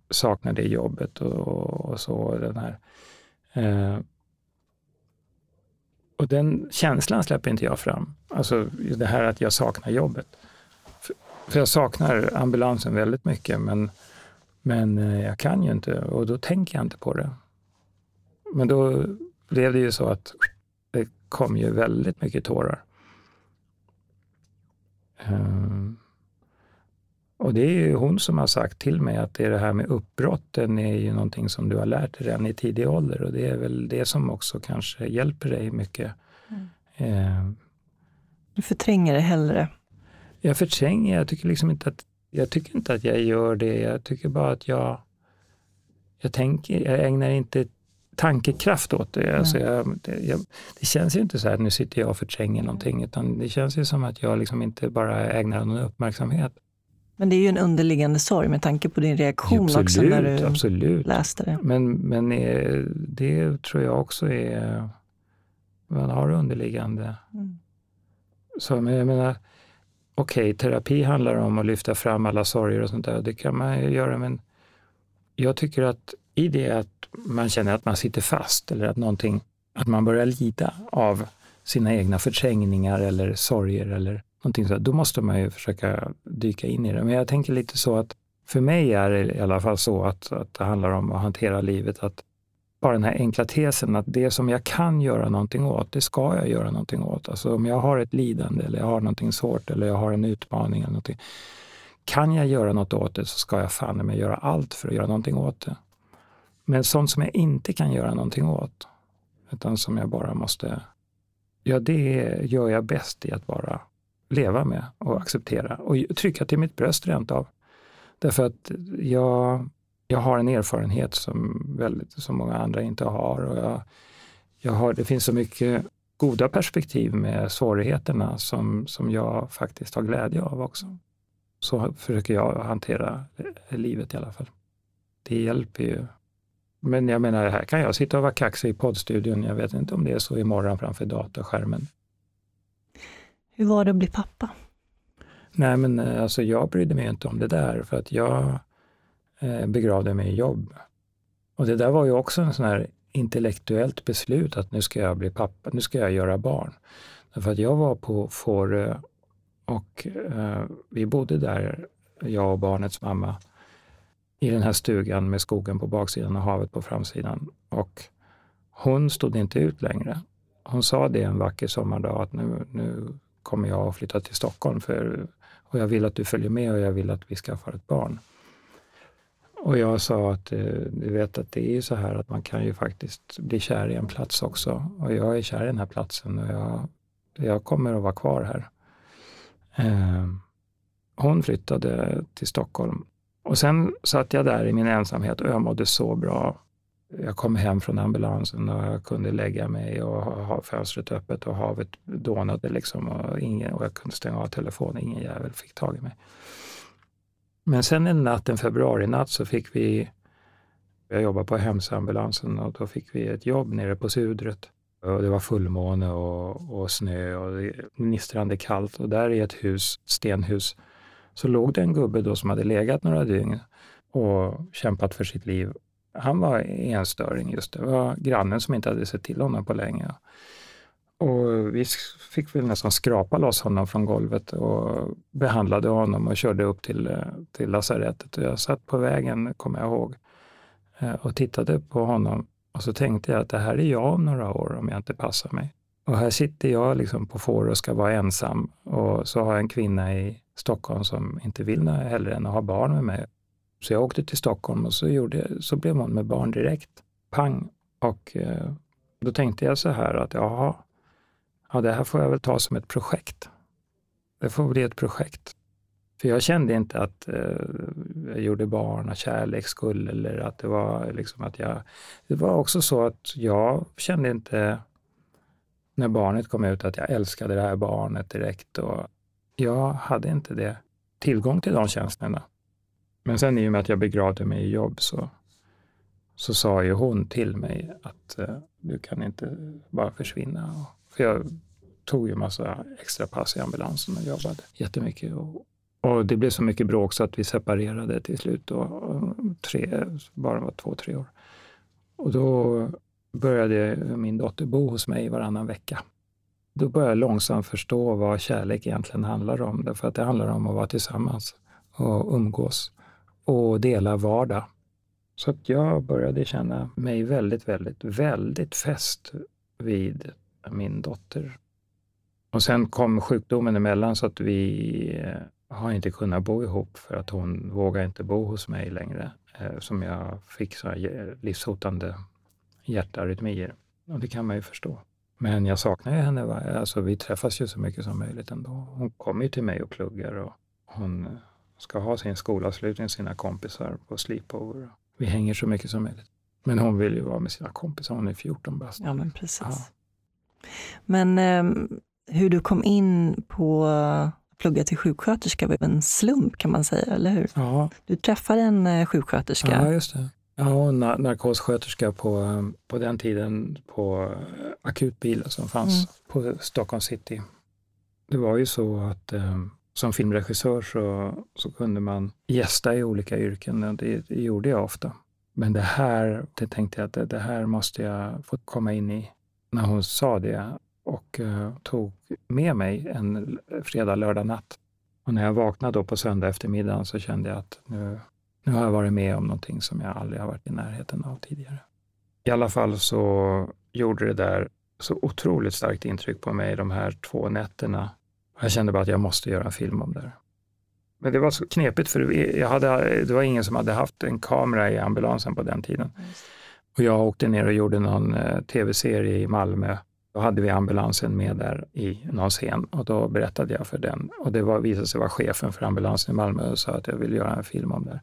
saknar det jobbet och, och så. Den här. Eh, och den känslan släpper inte jag fram. Alltså det här att jag saknar jobbet. För, för jag saknar ambulansen väldigt mycket, men, men eh, jag kan ju inte och då tänker jag inte på det. Men då blev det ju så att det kom ju väldigt mycket tårar. Um, och det är ju hon som har sagt till mig att det, är det här med uppbrotten är ju någonting som du har lärt dig redan i tidig ålder och det är väl det som också kanske hjälper dig mycket. Mm. Eh, du förtränger det hellre? Jag förtränger, jag tycker liksom inte att jag tycker inte att jag gör det. Jag tycker bara att jag, jag, tänker, jag ägnar inte tankekraft åt det. Mm. Alltså jag, det, jag, det, känns ju inte så här, nu sitter jag och förtränger någonting, utan det känns ju som att jag liksom inte bara ägnar någon uppmärksamhet. Men det är ju en underliggande sorg med tanke på din reaktion absolut, också när du absolut. läste det. Men, men eh, det tror jag också är, man har underliggande. Mm. Så, men jag menar, okej, okay, terapi handlar om att lyfta fram alla sorger och sånt där. Det kan man ju göra, men jag tycker att i det att man känner att man sitter fast eller att någonting, att man börjar lida av sina egna förträngningar eller sorger eller någonting så, då måste man ju försöka dyka in i det. Men jag tänker lite så att för mig är det i alla fall så att, att det handlar om att hantera livet, att bara den här enkla tesen att det som jag kan göra någonting åt, det ska jag göra någonting åt. Alltså om jag har ett lidande eller jag har någonting svårt eller jag har en utmaning eller någonting. Kan jag göra något åt det så ska jag fan med göra allt för att göra någonting åt det. Men sånt som jag inte kan göra någonting åt, utan som jag bara måste, ja det gör jag bäst i att bara leva med och acceptera och trycka till mitt bröst rent av. Därför att jag, jag har en erfarenhet som, väldigt, som många andra inte har. Och jag, jag har. Det finns så mycket goda perspektiv med svårigheterna som, som jag faktiskt har glädje av också. Så försöker jag hantera livet i alla fall. Det hjälper ju. Men jag menar, här kan jag sitta och vara kaxig i poddstudion. Jag vet inte om det är så imorgon framför datorskärmen. Hur var det att bli pappa? Nej, men eh, alltså jag brydde mig inte om det där för att jag eh, begravde mig i jobb. Och det där var ju också en sån här intellektuellt beslut att nu ska jag bli pappa, nu ska jag göra barn. Därför att jag var på Fårö och eh, vi bodde där, jag och barnets mamma, i den här stugan med skogen på baksidan och havet på framsidan. Och hon stod inte ut längre. Hon sa det en vacker sommardag att nu, nu kommer jag att flytta till Stockholm för, och jag vill att du följer med och jag vill att vi skaffar ett barn. Och jag sa att eh, du vet att det är ju så här att man kan ju faktiskt bli kär i en plats också. Och jag är kär i den här platsen och jag, jag kommer att vara kvar här. Eh, hon flyttade till Stockholm och sen satt jag där i min ensamhet och jag mådde så bra jag kom hem från ambulansen och jag kunde lägga mig och ha fönstret öppet och havet dånade liksom och, ingen, och jag kunde stänga av telefonen. Ingen jävel fick tag i mig. Men sen en natt, en februarinatt, så fick vi, jag jobbade på hemsambulansen och då fick vi ett jobb nere på Sudret. Och det var fullmåne och, och snö och gnistrande kallt och där i ett hus, stenhus, så låg det en gubbe då som hade legat några dygn och kämpat för sitt liv han var enstöring just det. var grannen som inte hade sett till honom på länge. Och vi fick väl nästan skrapa loss honom från golvet och behandlade honom och körde upp till, till lasarettet. Och jag satt på vägen, kommer jag ihåg, eh, och tittade på honom och så tänkte jag att det här är jag om några år om jag inte passar mig. Och här sitter jag liksom på får och ska vara ensam och så har jag en kvinna i Stockholm som inte vill något hellre än att ha barn med mig. Så jag åkte till Stockholm och så, gjorde, så blev hon med barn direkt. Pang! Och eh, då tänkte jag så här att jaha, ja, det här får jag väl ta som ett projekt. Det får bli ett projekt. För jag kände inte att eh, jag gjorde barn av kärleks skull eller att det var liksom att jag... Det var också så att jag kände inte när barnet kom ut att jag älskade det här barnet direkt och jag hade inte det tillgång till de tjänsterna. Men sen i och med att jag begravde mig i jobb så, så sa ju hon till mig att uh, du kan inte bara försvinna. För jag tog ju massa extra pass i ambulansen och jobbade jättemycket. Och, och det blev så mycket bråk så att vi separerade till slut. Och tre, bara var två, tre år. Och då började min dotter bo hos mig varannan vecka. Då började jag långsamt förstå vad kärlek egentligen handlar om. Därför att det handlar om att vara tillsammans och umgås och dela vardag. Så att jag började känna mig väldigt, väldigt, väldigt fäst vid min dotter. Och sen kom sjukdomen emellan så att vi eh, har inte kunnat bo ihop för att hon vågar inte bo hos mig längre. Eh, som jag fick så eh, livshotande hjärtarytmier. Och det kan man ju förstå. Men jag saknar ju henne. Alltså, vi träffas ju så mycket som möjligt ändå. Hon kommer ju till mig och pluggar och hon ska ha sin skolavslutning, sina kompisar på sleepover. Vi hänger så mycket som möjligt. Men hon vill ju vara med sina kompisar, hon är 14 bast. Ja, men precis. Ja. Men eh, hur du kom in på att plugga till sjuksköterska var en slump kan man säga, eller hur? Ja. Du träffade en eh, sjuksköterska. Ja, just det. Ja, och narkossköterska på, eh, på den tiden på eh, akutbilar som fanns mm. på Stockholm city. Det var ju så att um, som filmregissör så, så kunde man gästa i olika yrken och det, det gjorde jag ofta. Men det här, det tänkte jag att det, det, här måste jag få komma in i. När hon sa det och uh, tog med mig en fredag, lördag natt. Och när jag vaknade då på söndag eftermiddag så kände jag att nu, nu har jag varit med om någonting som jag aldrig har varit i närheten av tidigare. I alla fall så gjorde det där så otroligt starkt intryck på mig de här två nätterna. Jag kände bara att jag måste göra en film om det. Men det var så knepigt för jag hade, det var ingen som hade haft en kamera i ambulansen på den tiden. Och jag åkte ner och gjorde någon eh, tv-serie i Malmö. Då hade vi ambulansen med där i någon scen och då berättade jag för den. Och det var, visade sig vara chefen för ambulansen i Malmö och sa att jag vill göra en film om det.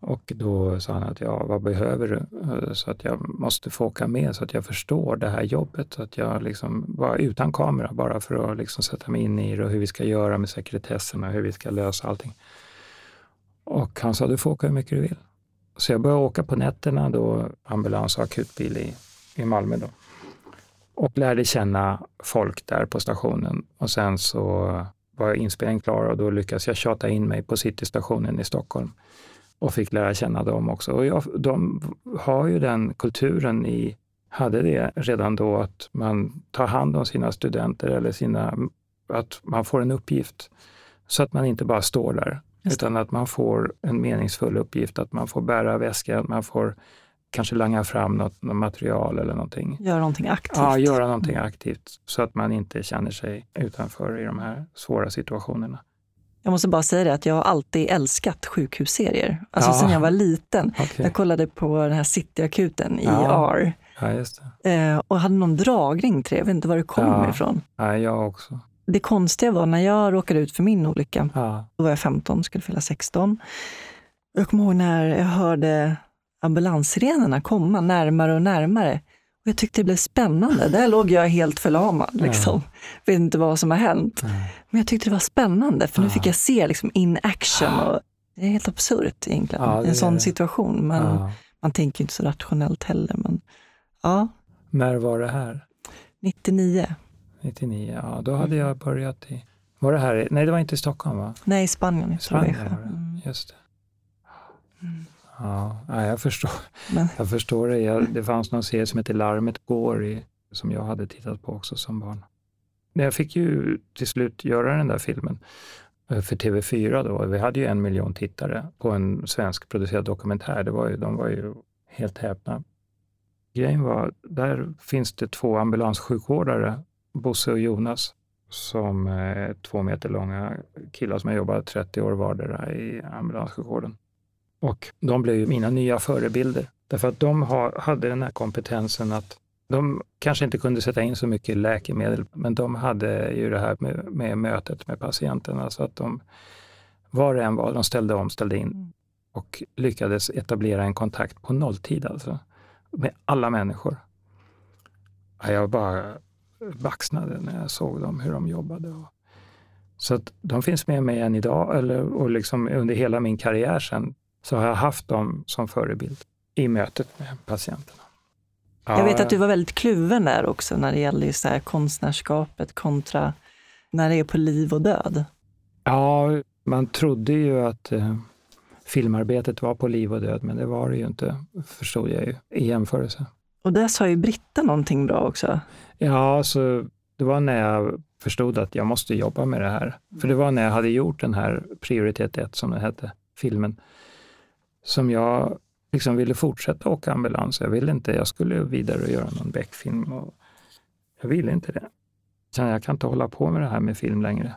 Och då sa han att ja, vad behöver du? Eh, så att jag måste få åka med så att jag förstår det här jobbet. Så att jag liksom var utan kamera bara för att liksom sätta mig in i det och hur vi ska göra med sekretessen och hur vi ska lösa allting. Och han sa, du får åka hur mycket du vill. Så jag började åka på nätterna då, ambulans och akutbil i, i Malmö då. Och lärde känna folk där på stationen. Och sen så var inspelningen klar och då lyckades jag tjata in mig på Citystationen i Stockholm och fick lära känna dem också. Och jag, de har ju den kulturen i, hade det redan då, att man tar hand om sina studenter eller sina, att man får en uppgift. Så att man inte bara står där, utan att man får en meningsfull uppgift, att man får bära väskan, man får kanske langa fram något, något material eller någonting. Göra någonting aktivt. Ja, göra någonting aktivt så att man inte känner sig utanför i de här svåra situationerna. Jag måste bara säga det att jag har alltid älskat sjukhusserier. Alltså ja. sen jag var liten. Okay. Jag kollade på den här Cityakuten, ja. ER. Ja, just det. Eh, och hade någon dragning till det. Jag vet inte var det kommer ja. ifrån. Ja, jag också. Det konstiga var när jag råkade ut för min olycka. Ja. Då var jag 15, skulle fylla 16. Jag kommer ihåg när jag hörde ambulanssirenerna komma närmare och närmare. Och jag tyckte det blev spännande. Där låg jag helt förlamad. Liksom. Ja. Vet inte vad som har hänt. Ja. Men jag tyckte det var spännande, för nu fick jag se liksom, in action. Och det är helt absurt egentligen, ja, en sån situation. Men Man tänker inte så rationellt heller. Men, ja. När var det här? 99. 99, ja då hade jag börjat i... Var det här? Nej, det var inte i Stockholm va? Nej, i Spanien. I Spanien var det, mm. just det. Ja, jag förstår, Men. jag förstår det. Jag, det fanns någon serie som heter Larmet går i, som jag hade tittat på också som barn. Men jag fick ju till slut göra den där filmen eh, för TV4 då. Vi hade ju en miljon tittare på en svenskproducerad dokumentär. Det var ju, de var ju helt häpna. Grejen var, där finns det två ambulanssjukvårdare, Bosse och Jonas, som är två meter långa killar som har jobbat 30 år vardera i ambulanssjukvården. Och de blev ju mina nya förebilder. Därför att de har, hade den här kompetensen att de kanske inte kunde sätta in så mycket läkemedel, men de hade ju det här med, med mötet med patienterna. Så att de, var det än var, de ställde om, ställde in och lyckades etablera en kontakt på nolltid alltså. Med alla människor. Jag bara baxnade när jag såg dem, hur de jobbade. Så att de finns med mig än idag, eller, och liksom under hela min karriär sen så har jag haft dem som förebild i mötet med patienterna. Ja, jag vet att du var väldigt kluven där också när det gäller just det konstnärskapet kontra när det är på liv och död. Ja, man trodde ju att eh, filmarbetet var på liv och död, men det var det ju inte, förstod jag ju i jämförelse. Och där sa ju Britta någonting bra också. Ja, så det var när jag förstod att jag måste jobba med det här. För det var när jag hade gjort den här prioritet 1, som den hette, filmen, som jag liksom ville fortsätta åka ambulans. Jag ville inte, jag skulle vidare och göra någon Beck-film. Och jag ville inte det. Jag kan inte hålla på med det här med film längre.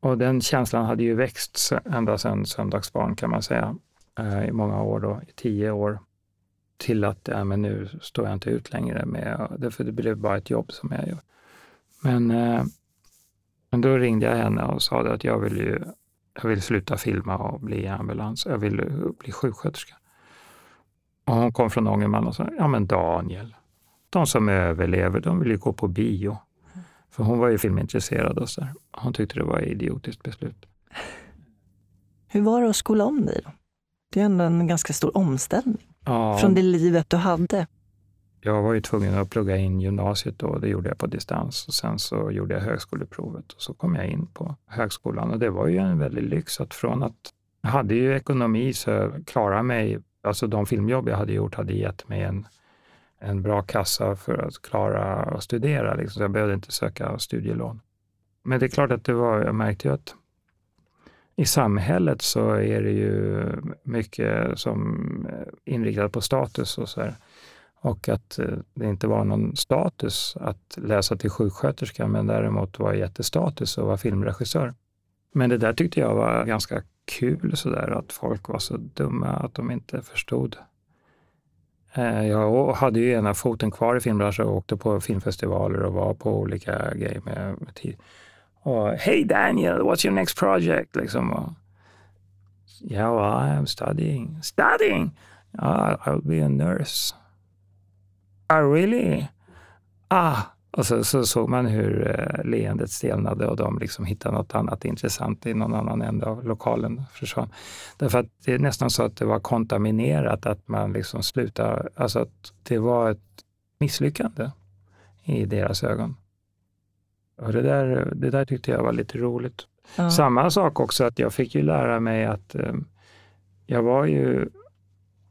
Och den känslan hade ju växt ända sedan Söndagsbarn kan man säga, eh, i många år, då, i tio år, till att ja, men nu står jag inte ut längre med det, för det blev bara ett jobb som jag gör. Men, eh, men då ringde jag henne och sa att jag vill ju jag vill sluta filma och bli ambulans. Jag vill bli sjuksköterska. Och hon kom från Ångermanland och sa, ja men Daniel, de som överlever, de vill ju gå på bio. För hon var ju filmintresserad och så där. Hon tyckte det var ett idiotiskt beslut. Hur var det att skola om dig då? Det är ändå en ganska stor omställning ja. från det livet du hade jag var ju tvungen att plugga in gymnasiet då, det gjorde jag på distans. Och sen så gjorde jag högskoleprovet och så kom jag in på högskolan. Och det var ju en väldig lyx att från att jag hade ju ekonomi så jag klarade mig, alltså de filmjobb jag hade gjort hade gett mig en, en bra kassa för att klara att studera. Liksom. Så jag behövde inte söka studielån. Men det är klart att det var, jag märkte ju att i samhället så är det ju mycket som inriktat på status och så här. Och att eh, det inte var någon status att läsa till sjuksköterska, men däremot var jättestatus att vara filmregissör. Men det där tyckte jag var ganska kul, så där, att folk var så dumma att de inte förstod. Eh, jag hade ju ena foten kvar i filmbranschen och åkte på filmfestivaler och var på olika grejer med, med tid. Och Hey Daniel, what's your next project? Liksom. Och, yeah, well, I'm studying. Studying? Oh, I'll be a nurse. Oh, really? Ah, och så, så såg man hur eh, leendet stelnade och de liksom hittade något annat intressant i någon annan ände av lokalen. Försvann. Därför att det är nästan så att det var kontaminerat, att man liksom slutade, alltså att det var ett misslyckande i deras ögon. Och det där, det där tyckte jag var lite roligt. Ja. Samma sak också att jag fick ju lära mig att eh, jag var ju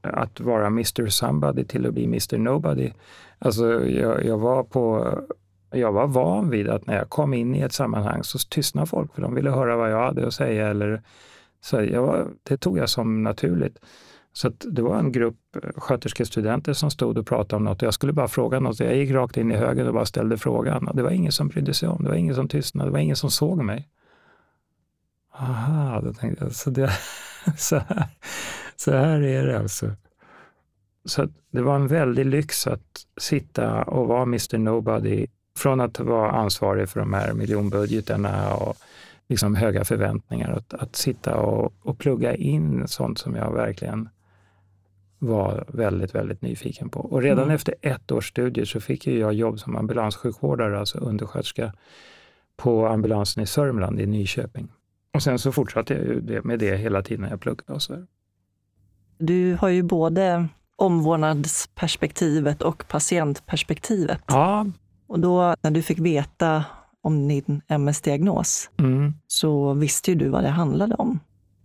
att vara Mr Somebody till att bli Mr Nobody. Alltså jag, jag, var på, jag var van vid att när jag kom in i ett sammanhang så tystnade folk för de ville höra vad jag hade att säga. Eller, så jag var, det tog jag som naturligt. Så det var en grupp sköterskestudenter som stod och pratade om något och jag skulle bara fråga något. Jag gick rakt in i högen och bara ställde frågan. Och det var ingen som brydde sig om, det var ingen som tystnade, det var ingen som såg mig. Aha, då tänkte jag, så, det, så, här, så här är det alltså. Så det var en väldig lyx att sitta och vara Mr Nobody. Från att vara ansvarig för de här miljonbudgeterna och liksom höga förväntningar. Att, att sitta och, och plugga in sånt som jag verkligen var väldigt, väldigt nyfiken på. Och redan mm. efter ett års studier så fick jag jobb som ambulanssjukvårdare, alltså undersköterska, på ambulansen i Sörmland i Nyköping. Och sen så fortsatte jag med det hela tiden när jag pluggade. Och så. Du har ju både omvårdnadsperspektivet och patientperspektivet. Ja. Och då när du fick veta om din MS-diagnos mm. så visste ju du vad det handlade om.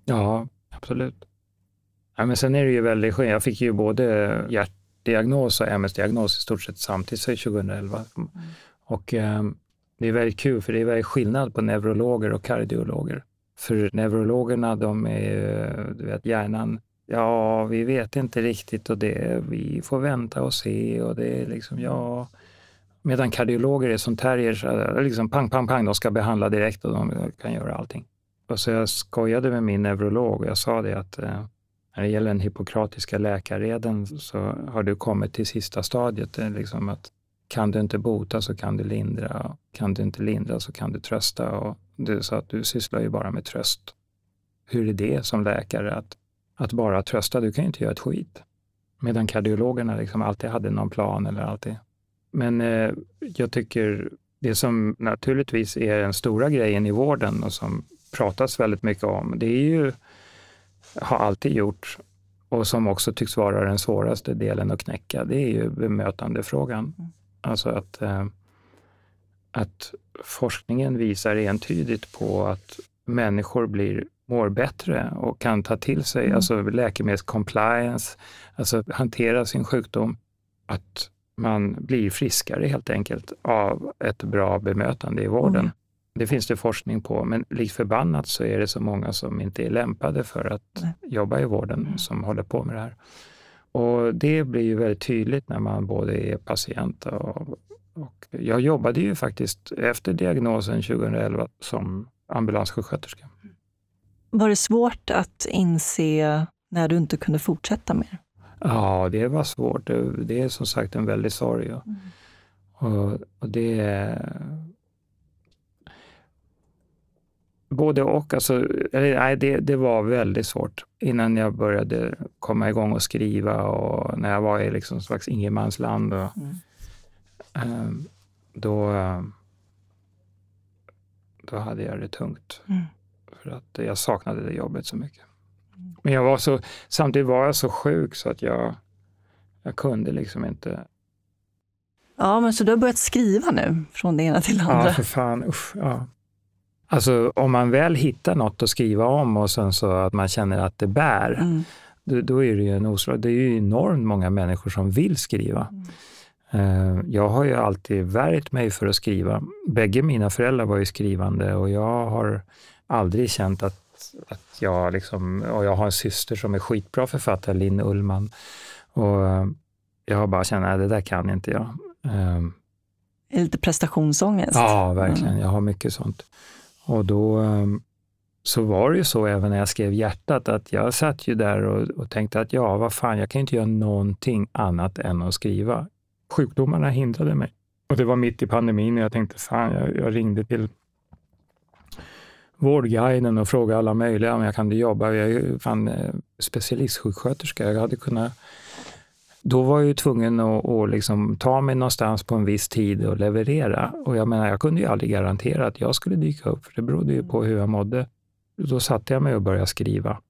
Ja, absolut. Ja, men sen är det ju väldigt skönt. Jag fick ju både hjärtdiagnos och MS-diagnos i stort sett samtidigt 2011. Mm. Och eh, det är väldigt kul för det är väldigt skillnad på neurologer och kardiologer. För neurologerna, de är, du vet, hjärnan, ja, vi vet inte riktigt och det, vi får vänta och se och det är liksom, ja. Medan kardiologer är som terriers, liksom pang, pang, pang, de ska behandla direkt och de kan göra allting. Och så jag skojade med min neurolog och jag sa det att eh, när det gäller den hippokratiska läkareden så har du kommit till sista stadiet. Liksom att kan du inte bota så kan du lindra. Kan du inte lindra så kan du trösta. Och det är så att du sysslar ju bara med tröst. Hur är det som läkare att, att bara trösta? Du kan ju inte göra ett skit. Medan kardiologerna liksom alltid hade någon plan eller alltid. Men eh, jag tycker det som naturligtvis är den stora grejen i vården och som pratas väldigt mycket om, det är ju, har alltid gjort och som också tycks vara den svåraste delen att knäcka, det är ju bemötandefrågan. Mm. Alltså att, eh, att forskningen visar entydigt på att människor blir, mår bättre och kan ta till sig mm. alltså läkemedelscompliance, alltså hantera sin sjukdom. Att man blir friskare helt enkelt av ett bra bemötande i vården. Mm. Det finns det forskning på, men likt förbannat så är det så många som inte är lämpade för att Nej. jobba i vården mm. som håller på med det här. Och det blir ju väldigt tydligt när man både är patient och, och jag jobbade ju faktiskt efter diagnosen 2011 som ambulanssjuksköterska. Var det svårt att inse när du inte kunde fortsätta mer? Ja, det var svårt. Det är som sagt en väldig sorg. Och, mm. och, och det Både och. Alltså, nej, det, det var väldigt svårt innan jag började komma igång och skriva och när jag var i liksom slags ingenmansland. Och, mm. um, då, då hade jag det tungt. Mm. För att jag saknade det jobbet så mycket. Men jag var så, samtidigt var jag så sjuk så att jag, jag kunde liksom inte Ja, men så du har börjat skriva nu, från det ena till det andra? Ja, för fan. Usch, ja. Alltså om man väl hittar något att skriva om och sen så att man känner att det bär, mm. då, då, är det ju en oslag. Det är ju enormt många människor som vill skriva. Mm. Uh, jag har ju alltid värjt mig för att skriva. Bägge mina föräldrar var ju skrivande och jag har aldrig känt att, att jag liksom, och jag har en syster som är skitbra författare, Linn Ullman. Och, jag bara känner att det där kan inte jag. Um, lite prestationsångest? Ja, verkligen. Mm. Jag har mycket sånt. Och då um, så var det ju så även när jag skrev Hjärtat, att jag satt ju där och, och tänkte att ja, vad fan, jag kan inte göra någonting annat än att skriva. Sjukdomarna hindrade mig. Och det var mitt i pandemin och jag tänkte, fan, jag, jag ringde till Vårdguiden och frågade alla möjliga om jag kunde jobba. Jag är ju fan eh, specialistsjuksköterska. Jag hade kunnat då var jag ju tvungen att, att liksom ta mig någonstans på en viss tid och leverera. Och jag menar, jag kunde ju aldrig garantera att jag skulle dyka upp, för det berodde ju på hur jag mådde. Då satte jag mig och började skriva.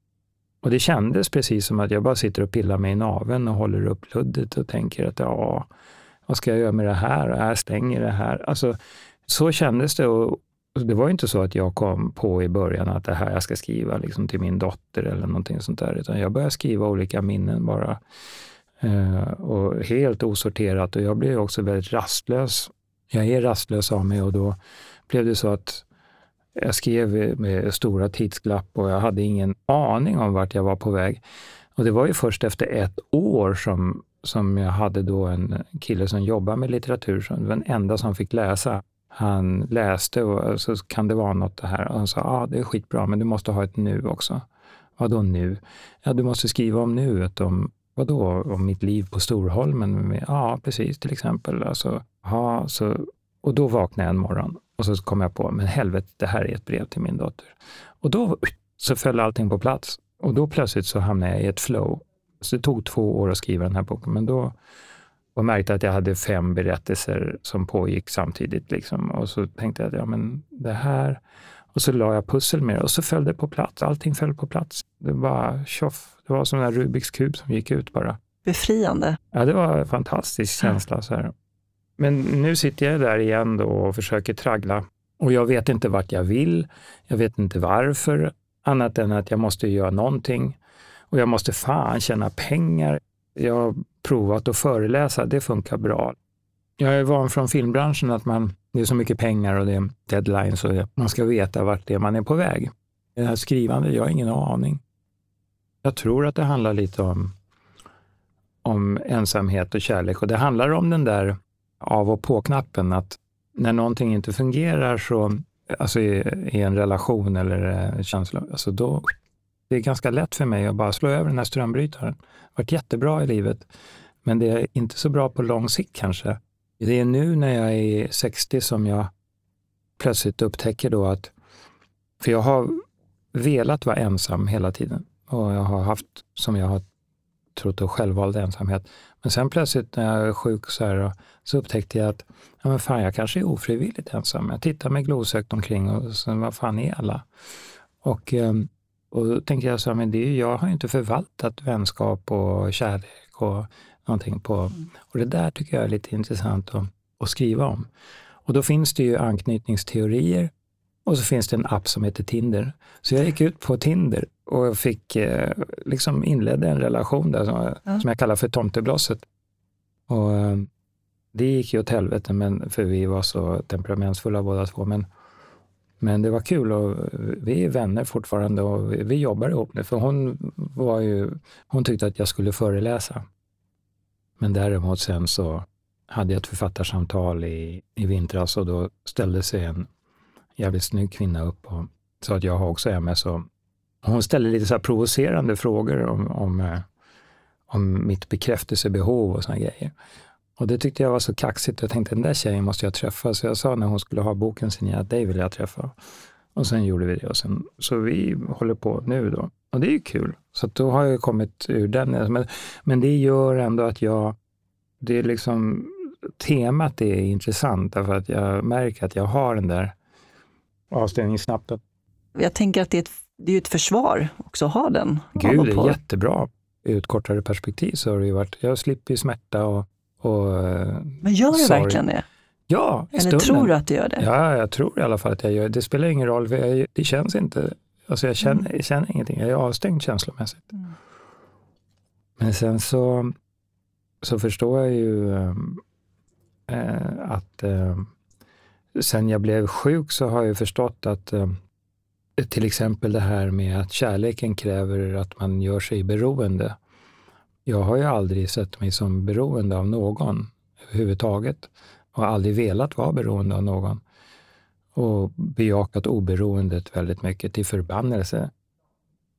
Och det kändes precis som att jag bara sitter och pillar mig i naven och håller upp luddet och tänker att ja, vad ska jag göra med det här? Och jag stänger det här. Alltså, så kändes det. Och Alltså, det var inte så att jag kom på i början att det här jag ska skriva liksom till min dotter eller någonting sånt där, utan jag började skriva olika minnen bara. Eh, och helt osorterat och jag blev också väldigt rastlös. Jag är rastlös av mig och då blev det så att jag skrev med stora tidsglapp och jag hade ingen aning om vart jag var på väg. Och det var ju först efter ett år som, som jag hade då en kille som jobbade med litteratur, som den enda som fick läsa. Han läste och eh, så kan det vara något det här. Och han sa, ja ah, det är skitbra, men du måste ha ett nu också. Vadå nu? Ja, du måste skriva om nuet, om vadå, om mitt liv på Storholmen? Ja, precis, till exempel. Alltså, aha, så, och då vaknade jag en morgon och så kom jag på, men helvete, det här är ett brev till min dotter. Och då så föll allting på plats. Och då plötsligt så hamnade jag i ett flow. Så det tog två år att skriva den här boken, men då och märkte att jag hade fem berättelser som pågick samtidigt. Liksom. Och så tänkte jag att ja, men det här... Och så la jag pussel med det och så föll det på plats. Allting föll på plats. Det var tjoff. Det var som en Rubiks kub som gick ut bara. Befriande. Ja, det var en fantastisk känsla. Så här. Men nu sitter jag där igen då och försöker traggla. Och jag vet inte vart jag vill. Jag vet inte varför. Annat än att jag måste göra någonting. Och jag måste fan tjäna pengar. Jag har provat att föreläsa, det funkar bra. Jag är van från filmbranschen att man, det är så mycket pengar och det är deadlines och man ska veta vart det är man är på väg. Det här skrivandet, jag har ingen aning. Jag tror att det handlar lite om, om ensamhet och kärlek och det handlar om den där av och på-knappen, att när någonting inte fungerar så, alltså i, i en relation eller känsla, alltså då, det är ganska lätt för mig att bara slå över den här strömbrytaren. Det har varit jättebra i livet, men det är inte så bra på lång sikt kanske. Det är nu när jag är 60 som jag plötsligt upptäcker då att, för jag har velat vara ensam hela tiden och jag har haft, som jag har trott, och självvald ensamhet. Men sen plötsligt när jag är sjuk så, här, så upptäckte jag att ja, men fan, jag kanske är ofrivilligt ensam. Jag tittar mig glosökt omkring och sen vad fan är alla? Och, ehm, och då tänkte jag så här, men det är, jag har inte förvaltat vänskap och kärlek och någonting på. Och det där tycker jag är lite intressant att, att skriva om. Och då finns det ju anknytningsteorier och så finns det en app som heter Tinder. Så jag gick ut på Tinder och fick, eh, liksom inledde en relation där som, ja. som jag kallar för tomteblosset. Och, eh, det gick ju åt helvete, men, för vi var så temperamentsfulla båda två. Men, men det var kul och vi är vänner fortfarande och vi, jobbar ihop nu. För hon, var ju, hon tyckte att jag skulle föreläsa. Men däremot sen så hade jag ett författarsamtal i, i vintras och då ställde sig en jävligt snygg kvinna upp och sa att jag har också MS. Och hon ställde lite så provocerande frågor om, om, eh, om mitt bekräftelsebehov och såna grejer. Och det tyckte jag var så kaxigt. Jag tänkte den där tjejen måste jag träffa. Så jag sa när hon skulle ha boken signerad, dig vill jag träffa. Och sen gjorde vi det. Och sen, så vi håller på nu då. Och det är ju kul. Så då har jag kommit ur den. Men, men det gör ändå att jag, det är liksom, temat är intressant därför att jag märker att jag har den där avstängningsknappen. Jag tänker att det är ett, det är ett försvar också att ha den. Gud, det är jättebra. Ur ett kortare perspektiv så har det ju varit, jag slipper smärta och, och eh, Men gör du sorg. verkligen det? Ja, i Eller stunden. tror du att du gör det? Ja, jag tror i alla fall att jag gör det. Det spelar ingen roll, det känns inte Alltså jag känner, mm. jag känner ingenting, jag är avstängd känslomässigt. Mm. Men sen så, så förstår jag ju äh, att äh, sen jag blev sjuk så har jag förstått att äh, till exempel det här med att kärleken kräver att man gör sig beroende. Jag har ju aldrig sett mig som beroende av någon överhuvudtaget och aldrig velat vara beroende av någon. Och bejakat oberoendet väldigt mycket till förbannelse.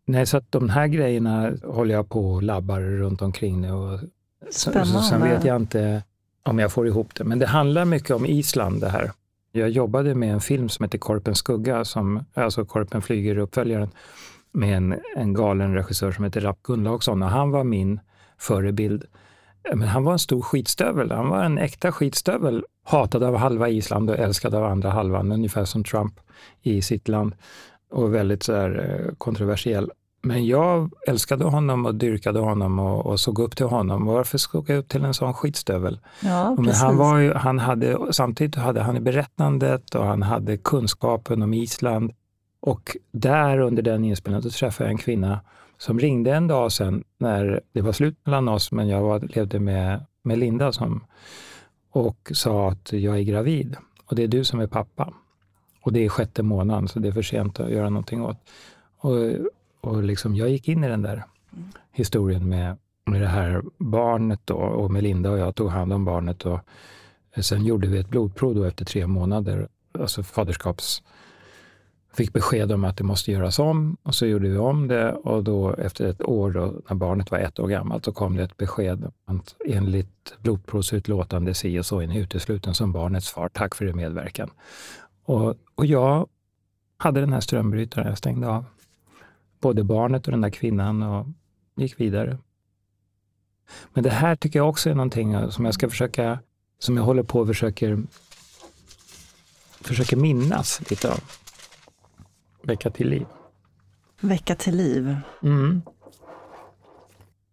Nej, så att de här grejerna håller jag på och labbar runt omkring nu. Och Spännande. Sen vet jag inte om jag får ihop det. Men det handlar mycket om Island det här. Jag jobbade med en film som heter Korpen skugga, som, alltså Korpen flyger uppföljaren, med en, en galen regissör som heter Rapp Gunnlaugsson och han var min förebild. Men han var en stor skitstövel. Han var en äkta skitstövel. Hatad av halva Island och älskad av andra halvan, ungefär som Trump i sitt land. Och väldigt så här, eh, kontroversiell. Men jag älskade honom och dyrkade honom och, och såg upp till honom. Varför såg jag upp till en sån skitstövel? Ja, Men han var ju, han hade, samtidigt hade han berättandet och han hade kunskapen om Island. Och där under den inspelningen träffade jag en kvinna som ringde en dag sen när det var slut mellan oss, men jag var, levde med, med Linda som, och sa att jag är gravid och det är du som är pappa. Och det är sjätte månaden, så det är för sent att göra någonting åt. Och, och liksom, jag gick in i den där historien med, med det här barnet då, och Melinda och jag tog hand om barnet. Och sen gjorde vi ett blodprov då efter tre månader, alltså faderskaps fick besked om att det måste göras om och så gjorde vi om det och då efter ett år, då, när barnet var ett år gammalt, så kom det ett besked att enligt blodprovsutlåtande si och så är ni utesluten som barnets far. Tack för er medverkan. Och, och jag hade den här strömbrytaren, jag stängde av både barnet och den där kvinnan och gick vidare. Men det här tycker jag också är någonting som jag ska försöka, som jag håller på och försöker, försöker minnas lite av. Väcka till liv. Väcka till liv. Mm.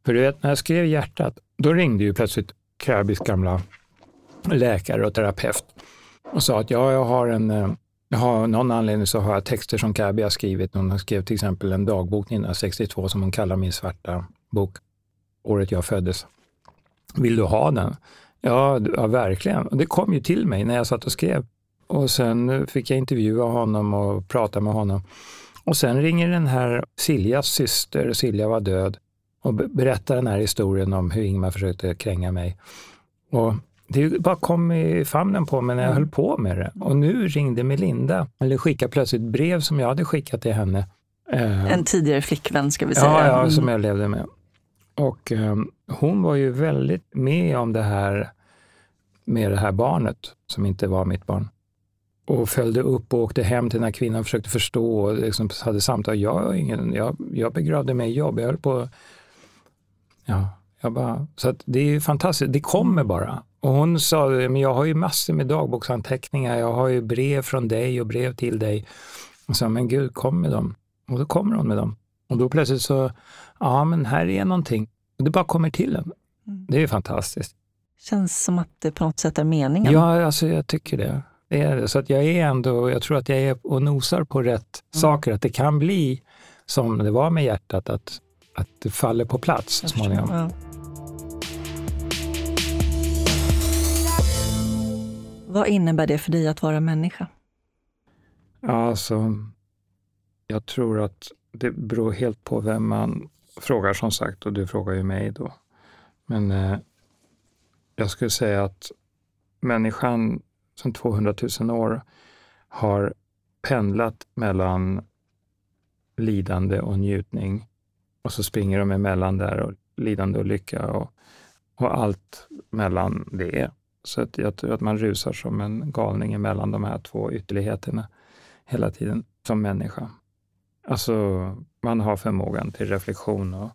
För du vet, när jag skrev Hjärtat, då ringde ju plötsligt Kärbys gamla läkare och terapeut och sa att ja, jag har en eh, jag har någon anledning så har jag texter som Käbi har skrivit. Hon skrev till exempel en dagbok 1962 som hon kallar min svarta bok, året jag föddes. Vill du ha den? Ja, ja verkligen. Och det kom ju till mig när jag satt och skrev. Och sen fick jag intervjua honom och prata med honom. Och sen ringer den här Siljas syster, Silja var död, och berättar den här historien om hur Ingmar försökte kränga mig. Och det bara kom i famnen på mig när jag mm. höll på med det. Och nu ringde Melinda, eller skickade plötsligt brev som jag hade skickat till henne. Eh, en tidigare flickvän ska vi säga. Ja, ja som mm. jag levde med. Och um, hon var ju väldigt med om det här med det här barnet, som inte var mitt barn och följde upp och åkte hem till den här kvinnan och försökte förstå och liksom hade samtal. Jag, ingen, jag, jag begravde mig i jobb, jag höll på... Ja, jag bara, så det är fantastiskt, det kommer bara. Och hon sa, men jag har ju massor med dagboksanteckningar, jag har ju brev från dig och brev till dig. Och sa, men gud, kom med dem. Och då kommer hon med dem. Och då plötsligt så, ja men här är någonting. Och det bara kommer till en. Mm. Det är fantastiskt. Känns som att det på något sätt är meningen. Ja, alltså jag tycker det. Är. Så att jag är ändå, jag tror att jag är och nosar på rätt mm. saker. Att det kan bli som det var med hjärtat, att, att det faller på plats så småningom. Ja. Vad innebär det för dig att vara människa? Alltså, jag tror att det beror helt på vem man frågar som sagt och du frågar ju mig då. Men eh, jag skulle säga att människan som 200 000 år har pendlat mellan lidande och njutning. Och så springer de emellan där, och lidande och lycka och, och allt mellan det. Så att jag tror att man rusar som en galning emellan de här två ytterligheterna hela tiden som människa. Alltså, man har förmågan till reflektion och,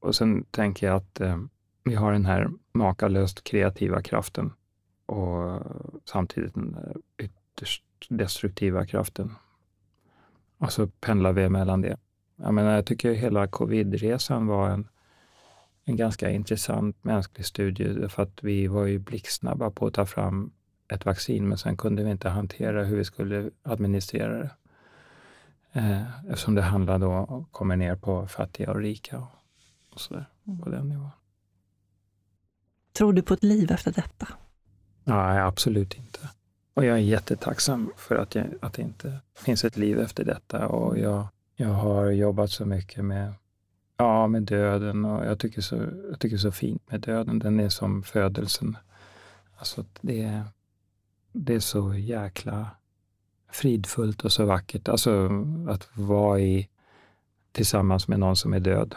och sen tänker jag att eh, vi har den här makalöst kreativa kraften och samtidigt den ytterst destruktiva kraften. Alltså och så pendlar vi mellan det. Jag menar, jag tycker hela covidresan var en, en ganska intressant mänsklig studie, för att vi var ju blixtsnabba på att ta fram ett vaccin, men sen kunde vi inte hantera hur vi skulle administrera det. Eh, eftersom det handlar om att komma ner på fattiga och rika och, och sådär, på den nivån. Tror du på ett liv efter detta? Nej, absolut inte. Och jag är jättetacksam för att, jag, att det inte finns ett liv efter detta. Och jag, jag har jobbat så mycket med Ja, med döden och jag tycker så, jag tycker så fint med döden. Den är som födelsen. Alltså det, det är så jäkla fridfullt och så vackert. Alltså att vara i, tillsammans med någon som är död.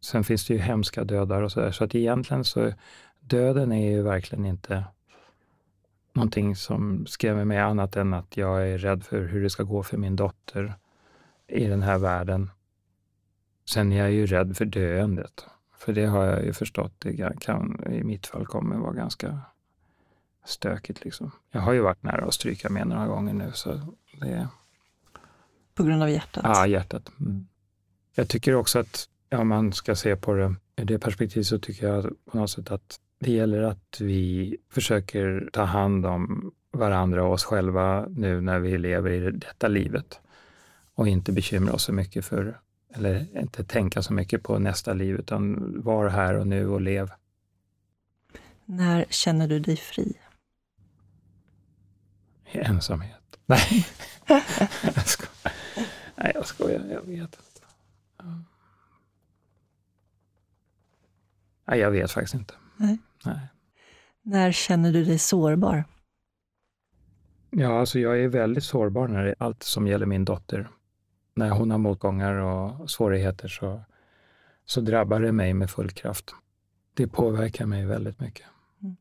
Sen finns det ju hemska dödar och sådär. Så att egentligen så, döden är ju verkligen inte någonting som skrämmer mig annat än att jag är rädd för hur det ska gå för min dotter i den här världen. Sen är jag ju rädd för döendet. För det har jag ju förstått, det kan i mitt fall kommer vara ganska stökigt. Liksom. Jag har ju varit nära att stryka med några gånger nu. Så det... På grund av hjärtat? Ja, hjärtat. Mm. Jag tycker också att om man ska se på det ur det perspektivet så tycker jag på något sätt att det gäller att vi försöker ta hand om varandra och oss själva nu när vi lever i detta livet och inte bekymra oss så mycket för, eller inte tänka så mycket på nästa liv, utan var här och nu och lev. När känner du dig fri? I ensamhet. Nej, jag skojar. Nej, jag skojar. Jag vet inte. Nej, jag vet faktiskt inte. Nej. Nej. När känner du dig sårbar? Ja, alltså jag är väldigt sårbar när det är allt som gäller min dotter. När hon har motgångar och svårigheter så, så drabbar det mig med full kraft. Det påverkar mig väldigt mycket. Mm.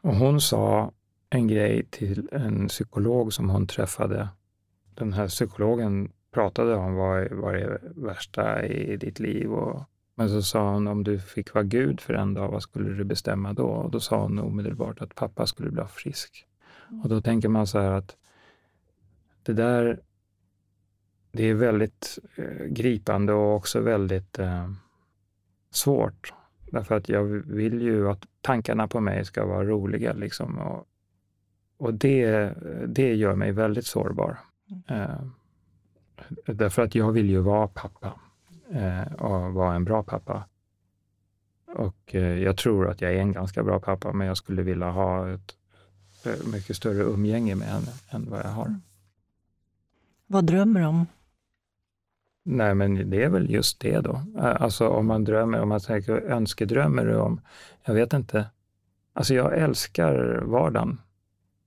Och hon sa en grej till en psykolog som hon träffade. Den här psykologen pratade om vad, vad är det värsta i ditt liv och men så sa hon, om du fick vara Gud för en dag, vad skulle du bestämma då? Och då sa hon omedelbart att pappa skulle bli frisk. Och då tänker man så här att det där, det är väldigt eh, gripande och också väldigt eh, svårt. Därför att jag vill ju att tankarna på mig ska vara roliga. Liksom, och, och det, det gör mig väldigt sårbar. Mm. Eh, därför att jag vill ju vara pappa och vara en bra pappa. Och eh, jag tror att jag är en ganska bra pappa, men jag skulle vilja ha ett eh, mycket större umgänge med henne än vad jag har. Vad drömmer du om? Nej, men det är väl just det då. Eh, alltså om man drömmer, om man tänker önskedrömmer om, jag vet inte. Alltså jag älskar vardagen.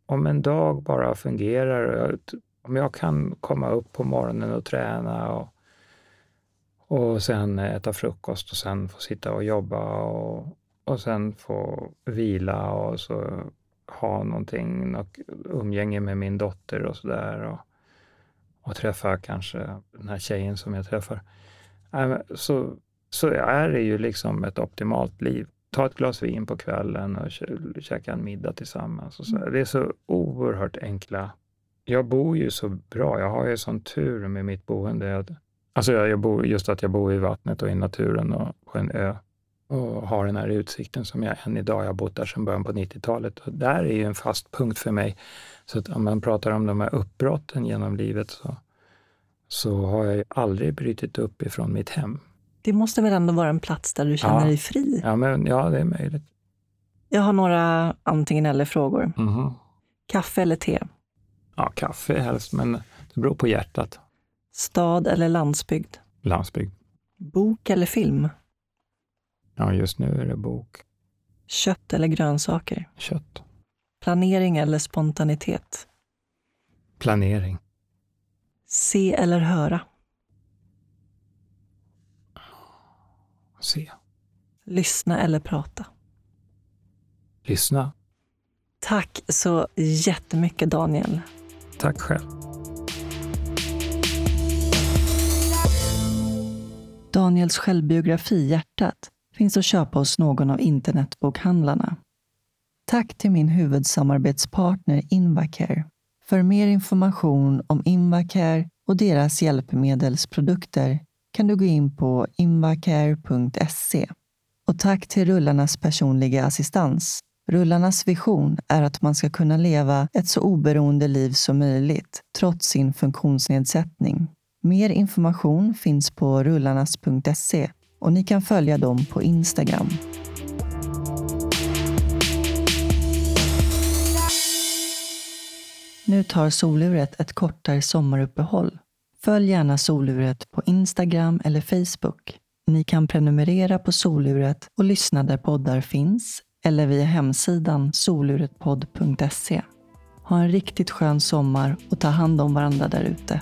Om en dag bara fungerar, om jag kan komma upp på morgonen och träna och och sen äta frukost och sen få sitta och jobba och, och sen få vila och så ha någonting, något umgänge med min dotter och sådär. Och, och träffa kanske den här tjejen som jag träffar. Så, så är det ju liksom ett optimalt liv. Ta ett glas vin på kvällen och käka en middag tillsammans. Och så. Mm. Det är så oerhört enkla. Jag bor ju så bra. Jag har ju sån tur med mitt boende. Alltså jag, jag bor, just att jag bor i vattnet och i naturen och på en ö och har den här utsikten som jag än idag, jag har bott där sedan början på 90-talet. Och där är ju en fast punkt för mig. Så att om man pratar om de här uppbrotten genom livet så, så har jag ju aldrig brutit upp ifrån mitt hem. Det måste väl ändå vara en plats där du känner ja. dig fri? Ja, men, ja, det är möjligt. Jag har några antingen eller-frågor. Mm -hmm. Kaffe eller te? Ja, kaffe helst, men det beror på hjärtat. Stad eller landsbygd? Landsbygd. Bok eller film? Ja, just nu är det bok. Kött eller grönsaker? Kött. Planering eller spontanitet? Planering. Se eller höra? Se. Lyssna eller prata? Lyssna. Tack så jättemycket Daniel. Tack själv. Daniels självbiografi Hjärtat finns att köpa hos någon av internetbokhandlarna. Tack till min huvudsamarbetspartner Invacare. För mer information om Invacare och deras hjälpmedelsprodukter kan du gå in på invacare.se. Och tack till Rullarnas personliga assistans. Rullarnas vision är att man ska kunna leva ett så oberoende liv som möjligt trots sin funktionsnedsättning. Mer information finns på rullarnas.se och ni kan följa dem på Instagram. Nu tar soluret ett kortare sommaruppehåll. Följ gärna soluret på Instagram eller Facebook. Ni kan prenumerera på Soluret och lyssna där poddar finns eller via hemsidan soluretpodd.se. Ha en riktigt skön sommar och ta hand om varandra där ute.